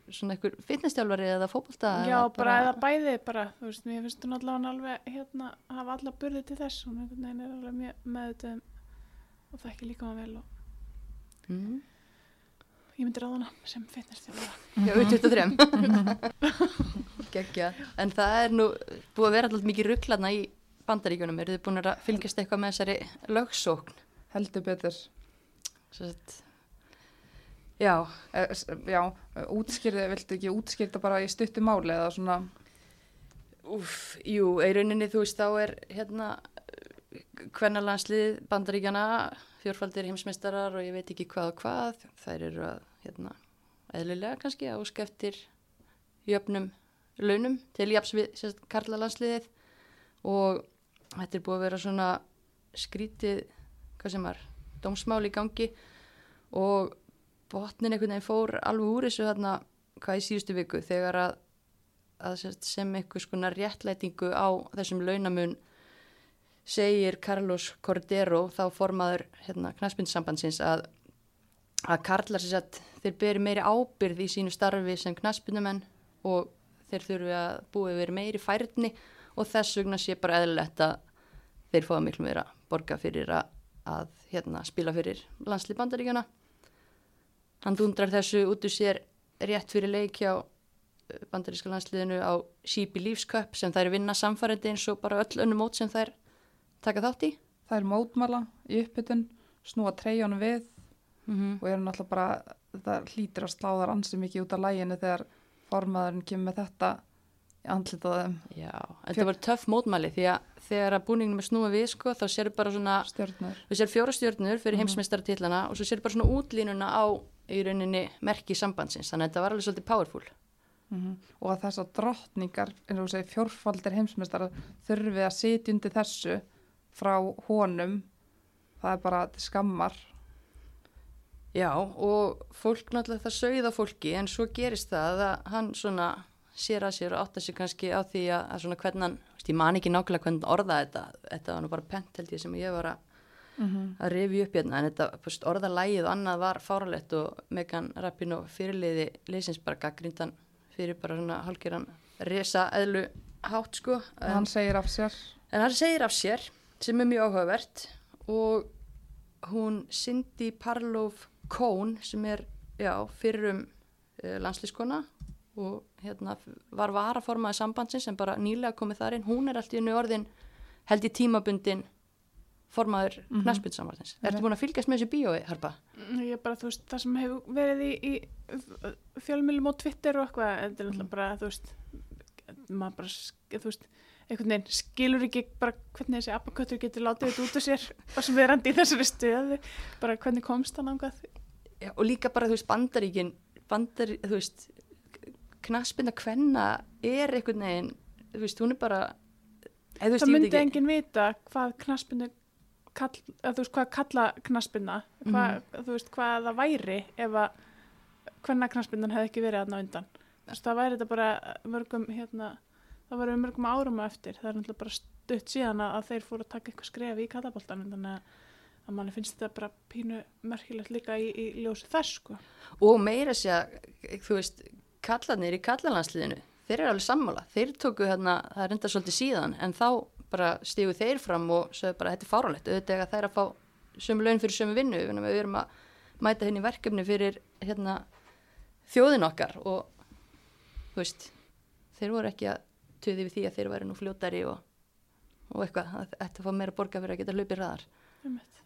svona einhver fitnesstjálfari eða fótbolta Já, eða bara eða bæði bara, þú veist, mér finnst hún allavega alveg hérna hafa alla burði til þess. Hún er alveg mjög meðutum og það ekki líka maður vel og mm. ég myndi ráða hana sem fitnessstjálfara. Já, við 23 Gekkja, en það er nú búið að vera alltaf mikið rugglarna í bandaríkjunum, eru þið búin að fylgjast eitthvað með þessari lögsókn Heldur betur. Svo að Já, Eh, Já, útskýrði, viltu ekki útskýrta bara í stuttu máli eða svona, Úf, jú, í rauninni þú veist þá er hérna kvennalandslið bandaríkjana fjórfaldir heimsmeistarar og ég veit ekki hvað og hvað þær eru að hérna eðlilega kannski að óska eftir jöfnum launum til jafs við sérst, karlalandsliðið. Og þetta er búið að vera svona skrítið, hvað sem var dómsmál í gangi. Og botnin einhvern veginn fór alveg úr þessu þarna hvað í síðustu viku þegar að, að sem, eitthvað skona réttlætingu á þessum launamun segir Carlos Cordero þá formaður hérna, knaspindssambandsins að, að Karlar sem sagt þeir beri meiri ábyrð í sínu starfi sem knaspindumenn og þeir þurfi að búið verið meiri færni og þess vegna sé bara eðlilegt að þeir fáið miklu meira borga fyrir að, að hérna, spila fyrir landslið bandaríkjana hann dundrar þessu út úr sér rétt fyrir leik hjá eh, bandaríska landsliðinu á Sípi Lífsköp sem þær vinna samfærandi eins og bara öll önnu mót sem þær taka þátt í Það er mótmæla í uppbytun, snúa treyjónum við mm -hmm. og eru náttúrulega bara, það hlýtir að slá þar ansi mikið út af læginu þegar formaðurinn kemur með þetta andlitaðum Já, þetta var töff mótmæli því að þegar að búningnum er snúið við sko þá sér bara svona, stjórnur. við sér fjóra stjórnur fyrir Mhm. heimsmeistaratitlana og svo sér bara svona útlínuna á í rauninni merki sambandsins þannig að þetta var alveg svolítið powerful Mm Og að þessar drottningar, eins og þú segir fjórfaldir heimsmeistara, þurfi að sitja undir þessu frá honum, það er bara skammar. Já, og fólk náttúrulega það sögð á fólki en svo gerist það að hann svona sér að sér og átta sér kannski á því að, að svona hvernig hann, ég man ekki nákvæmlega hvernig hann orðaði þetta, þetta var nú bara pent held ég sem ég var að, Mm -hmm. að rifja upp hérna en þetta orðalægið og annað var fáralegt og Megan Rapinoe fyrirliði leysins bara gaggrindan fyrir bara svona hálfgerðan resa eðlu hátt sko en, Hann segir af sér. en hann segir af sér sem er mjög áhugavert og hún Cindy Parlof Cohn sem er já, fyrrum uh, landslískona og hérna var varaformaði sambandsins sem bara nýlega komið þar inn hún er alltaf innu orðin held í tímabundin formaður mm. -hmm. knastbyrnsambandsins. Ertu búin að fylgjast með þessu bíói, Harpa? Ég bara, þú veist, það sem hefur verið í, í fjölmjölum og Twitter og eitthvað, þetta er Mm. náttúrulega bara, þú veist, maður bara, þú veist, einhvern veginn skilur ekki bara hvernig þessi apaköttur getur látið þetta út úr sér og sem við randi í þessari stöðu, bara hvernig komst hann ángað. Já, og líka bara, þú veist, bandaríkin, bandar, þú veist, knaspinda kvenna er einhvern veginn, þú veist, hún er bara, þú veist, Það myndi enginn vita hvað knaspinu, kall, að, veist, hvað kalla knaspina, hvað, Mhm. þú veist, hvað það væri ef að hvernig knaspindan hefði ekki verið aðna undan. Þú veist, það væri þetta bara mörgum, hérna, það væri mörgum árum á eftir. Það er náttúrulega bara stutt síðan að, að þeir fóru að taka eitthvað skref í kallaboltan, þannig að, að manni finnst þetta bara pínu merkilegt líka í, í ljósi þess, sko. og meira sé að, þú veist, kallarnir í kallalandsliðinu, þeir eru alveg sammála, þeir tóku hérna, það er enda svolítið síðan, en þá bara stígu þeir fram og sögðu bara, þetta er fárálegt, auðvitað eiga þær að fá sömu laun fyrir sömu vinnu, við erum að mæta henni verkefni fyrir hérna þjóðin okkar og þú veist, þeir voru ekki að töði við því að þeir væri nú fljótari og, og eitthvað, að þetta fá meira borga fyrir að geta hlaupið ræðar. Einmitt.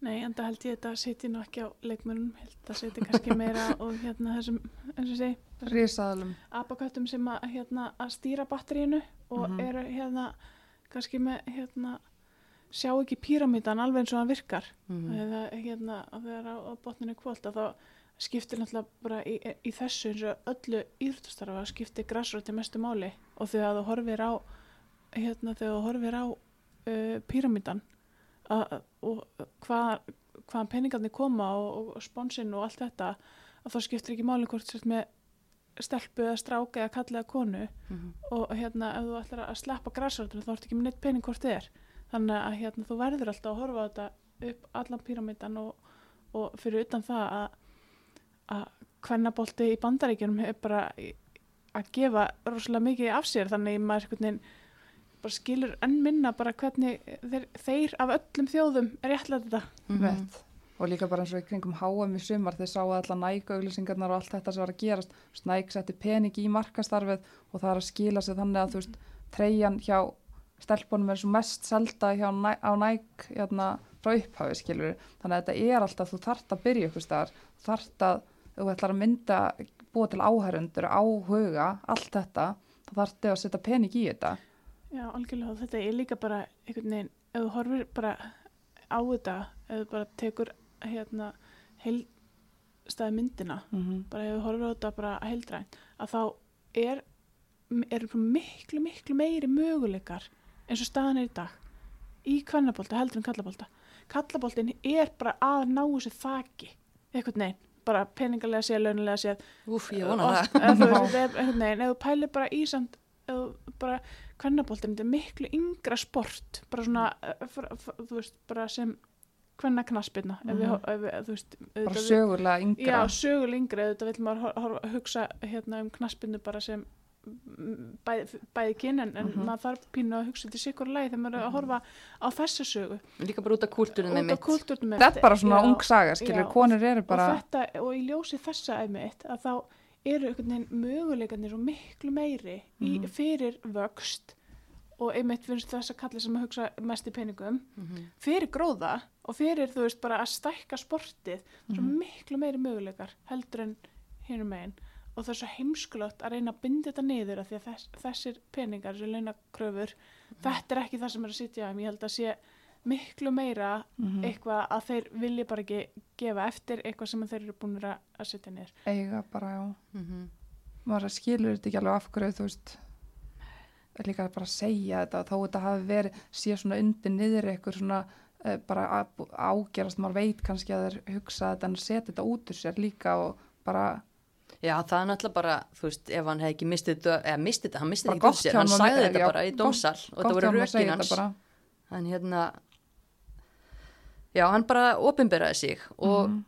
Nei, en það held ég þetta seti nú ekki á leikmörnum, held það seti kannski meira og hérna þessum, eins og segi, Rísaðalum. apaköttum sem að, hérna, að stýra batterínu og Mhm. eru hérna kannski með hérna, sjá ekki píramítan alveg eins og hann virkar Mm. eða hérna að þegar á, botninu kvöld að þá skiptir náttúrulega bara í, í þessu eins og öllu íþróttastarfa skiptir græsróti mestu máli. Og þegar þú horfir á hérna þegar þú horfir á uh, píramítan og hvað hvaðan peningarnir koma og, og sponsin og allt þetta að þá skiptir ekki máli hvort sért með stelpu eða stráka eða kalli eða konu. Mm. og hérna ef þú ætlar að sleppa græsrótinu þá ertu ekki með neitt pening hvort þið er. Þannig að hérna þú verður alltaf að horfa á þetta upp allan píramítan og, og fyrir utan það að að kvennabolti í bandaríkjunum er bara að gefa rosalega mikið af sér þannig að maður veginn bara skilur enn minna bara hvernig þeir, þeir af öllum þjóðum er réttlega þetta Mhm. Vett. Og líka bara eins og í kringum HM í sumar þeir sáu allar nægauðlýsingarnar og allt þetta sem var að gerast. Snæk setti pening í markastarfið og það er að skila sig þannig að þú veist, treyjan hjá stelpunum er svo mest selda hjá næ, á næg hérna, frá upphafi skilur þannig að þetta er alltaf, þú þart að byrja ykkur staðar, þú þart að, þú ætlar að mynda, búa til áhærundur, áhuga, allt þetta, þá þartu að setja pening í þetta. Já, algjörlega, þetta er líka bara einhvern veginn, ef þú horfir bara á þetta, ef þú bara tekur hérna heilstæði myndina, Mm -hmm. bara ef þú horfir á þetta bara heildræn, að þá er, er miklu, miklu meiri möguleikar eins og staðan er í dag í kvennabólta heldur en kallabólta. Kallaboltin er bara að ná þessu þaki, einhvern veginn, bara peningalega séð, launulega séð. Úf, ég vona og- það. þú veist, er einhvern veginn, ef þú pælir bara í samt bara kvennaboltin, þetta er miklu yngra sport, bara svona eh, fr- fr- þú veist, bara sem kvenna knaspirna, ef við, ef við, þú veist bara sögulega yngra. Já, sögul yngri, þetta vil maður hugsa hérna um knaspinu bara sem mm, bæði, kyn en, en Mhm. maður þarf pínu að hugsa til sikur lagi þegar maður er að horfa á þessa sögu Líka bara út af á mitt. kultúrnum þetta er bara svona já, ung saga skilur, já, konur eru bara og, þetta, og í ljósi þessa einmitt að þá eru möguleikarnir svo miklu meiri í, Mhm. fyrir vöxt og einmitt finnst þess að kalli sem að hugsa mest í peningum Mhm. fyrir gróða og fyrir þú veist bara að stækka sportið svo Mhm. miklu meiri möguleikar heldur en hinum megin og það er svo heimskulegt að reyna að binda þetta niður af því að þess, þessir peningar, þessi launakröfur þetta er ekki það sem er að sitja um ég held að sé miklu meira Mhm. eitthvað að þeir vilja bara ekki gefa eftir eitthvað sem þeir eru búin að setja niður eiga bara, já Mhm. maður skilur þetta ekki alveg af hverju þú veist líka bara að segja þetta þó þetta hafi verið sé svona undir niður eitthvað svona uh, bara ágerast, maður veit kannski að þeir hugsa þetta en setja þetta út úr sér líka og bara Já, það er náttúrulega bara, þú veist, ef hann hefði ekki mistið þetta, eða mistið þetta, hann mistið þetta ekki úr sér, hann sagði þetta bara í dómsal og þetta voru rökin hans. Hann hérna, já, hann bara opinberaði sig og Mhm.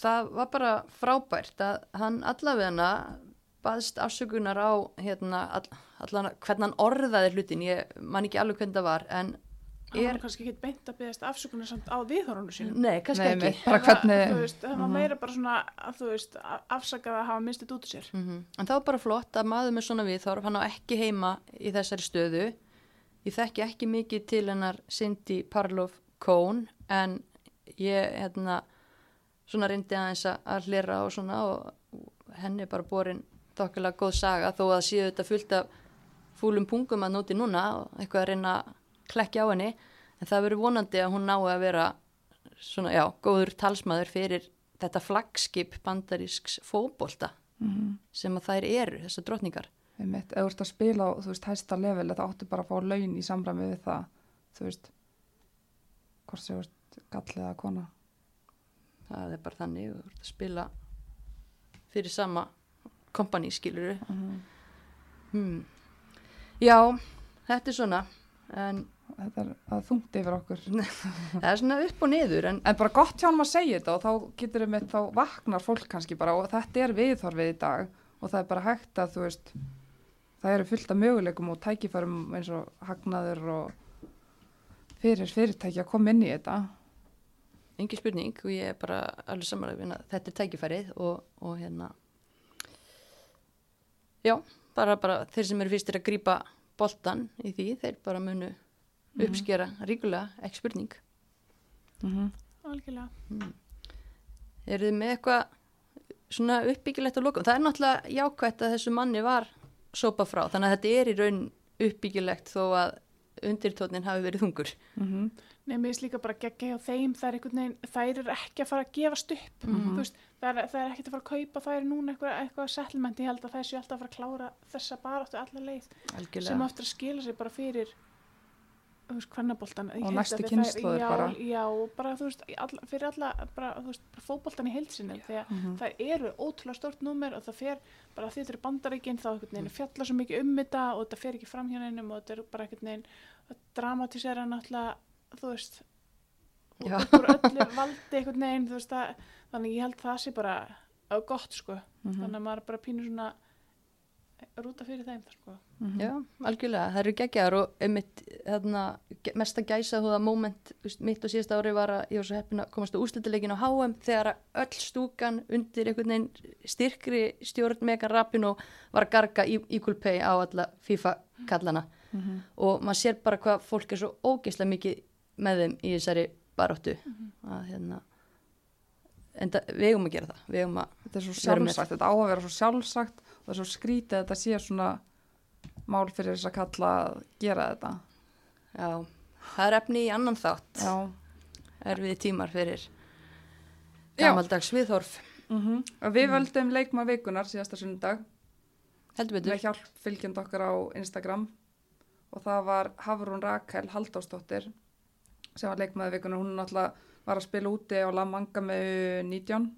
það var bara frábært að hann allavegna baðst afsökunar á hérna, all, allan, hvernig hann orðaði hlutin, ég man ekki alveg hvernig það var, en er, var kannski ekki beint að byggast afsökunar samt á viðhorunum sínum nei, kannski Nei, ekki. bara hvernig- þú veist, það var Mhm. meira bara svona að þú veist, að- afsakað að hafa mistið út úr sér Mm En það var bara flott að maður með svona viðhorf, hann á ekki heima í þessari stöðu. Ég þekki ekki mikið til hennar Cindy Parlof Cohn en ég hérna, svona reyndi aðeins að- hlera og svona og henni er bara borin þokkilega góð saga þó að séu þetta fullt af fúlum pungum að nóti núna og eitthvað að reyna klekja á henni en það verður vonandi að hún nái að vera svona, já, góður talsmaður fyrir þetta flagskip bandarísks fótbolta Mhm. sem að þær eru, þessar drottningar. Einmitt, ef þú ert að spila á, þú veist, hæsta level þá áttu bara að fá laun í samræmi við það þú veist hvort þú ert gallið að kona Það er bara þannig, þú ert að spila fyrir sama kompani, skilur Mhm. hmm. Já, þetta er svona, en þetta er að þungt yfir okkur. Það er svona upp og niður, en en bara gott hjá hann að segja þetta og þá getur við þá vaknar fólk kannski bara og þetta er viðhorfið í dag og það er bara hægt að þú veist það eru fullt af möguleikum og tækifærum eins og hagnaður og fyrir fyrirtæki að koma inn í þetta. Engin spurning og ég er bara alveg samanlega að þetta er tækifærið og, og hérna já, bara, bara þeir sem eru fyrstir að grípa boltan í því, þeir bara munu uppskera ríkulega, ekki spurning. Mm -hmm. algjörlega eru þið með eitthvað svona uppbyggilegt að lokum? Það er náttúrulega jákvætt að þessu manni var sópa frá, þannig að þetta er í raun uppbyggilegt þó að undirtónin hafi verið þungur. Nei, mér finnst líka bara geggja hjá þeim, það er einhvern veginn, þær eru ekki að fara að gefast upp, Mhm. þú veist, það er, það er ekkert að fara að kaupa þær núna eitthvað, eitthvað settlement, ég held að þær séu alltaf að fara að klára þessa baráttu alla leið, sem algjörlega aftur að skila sig bara fyrir, þú veist, kvennaboltan. Og næstu kynslóðir já, bara. Já, bara, þú veist, alla, fyrir alla, bara, þú veist, bara fótboltan í heilsinni, því að Mhm. þær eru ótrúlega stórt númer og það fer, bara því þetta eru bandaríkinn, þá einhvern veginn fjalla svo mikið um þetta og þetta fer ekki fram hjá neinum og þetta er bara veginn að dramatisera náttúrulega, þú veist, úr öllu valdi veist að þannig ég held það sé bara gott sko Mhm. þannig að maður er bara pínur svona rúta fyrir þeim sko. Mhm. Já, algjörlega, það eru geggjar og einmitt, þarna, ge- mesta gæsa þú að moment veist, mitt og síðasta ári var að ég var svo heppin að komast á úrslutaleikin á HM þegar að öll stúkan undir einhvern veginn styrkri stjórn Megan Rapinoe var að garga í- equal pay á alla FIFA kallana. Mhm. og maður sér bara hvað fólk er svo ógeðslega mikið með þeim í þessari baróttu að hérna en við eigum að gera það. Við eigum að, þetta er svo sjálfsagt, þetta. Á að vera svo sjálfsagt og það er svo skrítið að þetta sé svona mál fyrir þess að kalla að gera þetta. Já það er efni í annan þátt. Já, erfiði tímar fyrir Já. gamaldags viðhorf. Mm við völdum leikma vikunar síðasta betur. Með hjálp fylgjand okkar á Instagram. Og það var Hafrún Rakel Halldórsdóttir sem var leikmaði vikunar, hún náttúrulega var að spila úti á La Manga með 19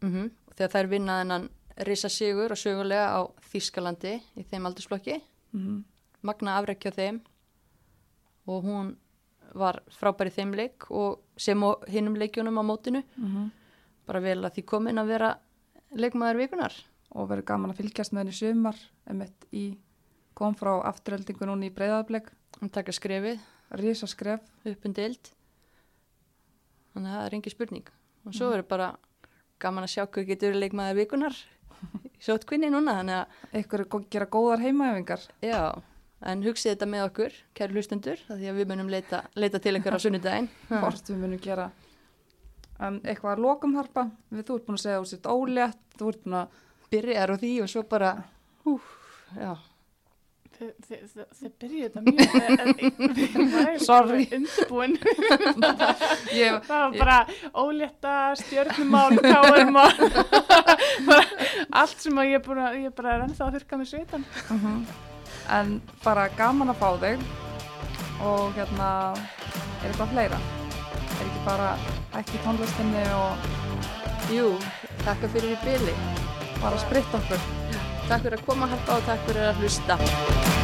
mm þegar þær vinna þennan risa sigur og sögulega á Þískalandi í þeim aldursflokki. Mhm. magna afrekja þeim. Og hún var frábær í þeim leik og sem og hinnum leikjunum á mótinu. Mhm. bara vel að því komin að vera leikmaður vikunar Og verður gaman að fylgjast með henni emitt í, kom frá afturöldingu núna í breyðarbleik, hún taka skrefið. Risa skref. upp deild þannig að það er engi spurning. Og svo verður bara gaman að sjá hvað getur leikmaður vikunar í sótkvinni núna þannig að Ykkur er gó- gera góðar heimaöfingar. já, en hugsið þetta með okkur kæri hlustendur, því að við munum leita, leita til einhver á sunnudaginn. Hvort við munum gera. En eitthvað að lokum harpa við þú ert búin að segja úr sitt ólétt þú ert búin að byrjar á því og svo bara hú, já, Þið, byrjuðu þetta mjög Sorry. undirbúin það var bara ólétta stjörnumál, káarmál bara allt sem ég er að ég er bara er ennþá að þurka með svitan uh en bara gaman að fá þig og hérna er eitthvað fleira er ekki bara ekki tónlistinni og jú, takk fyrir í byli bara spritt okkur takk fyrir að koma harpa og takk fyrir að hlusta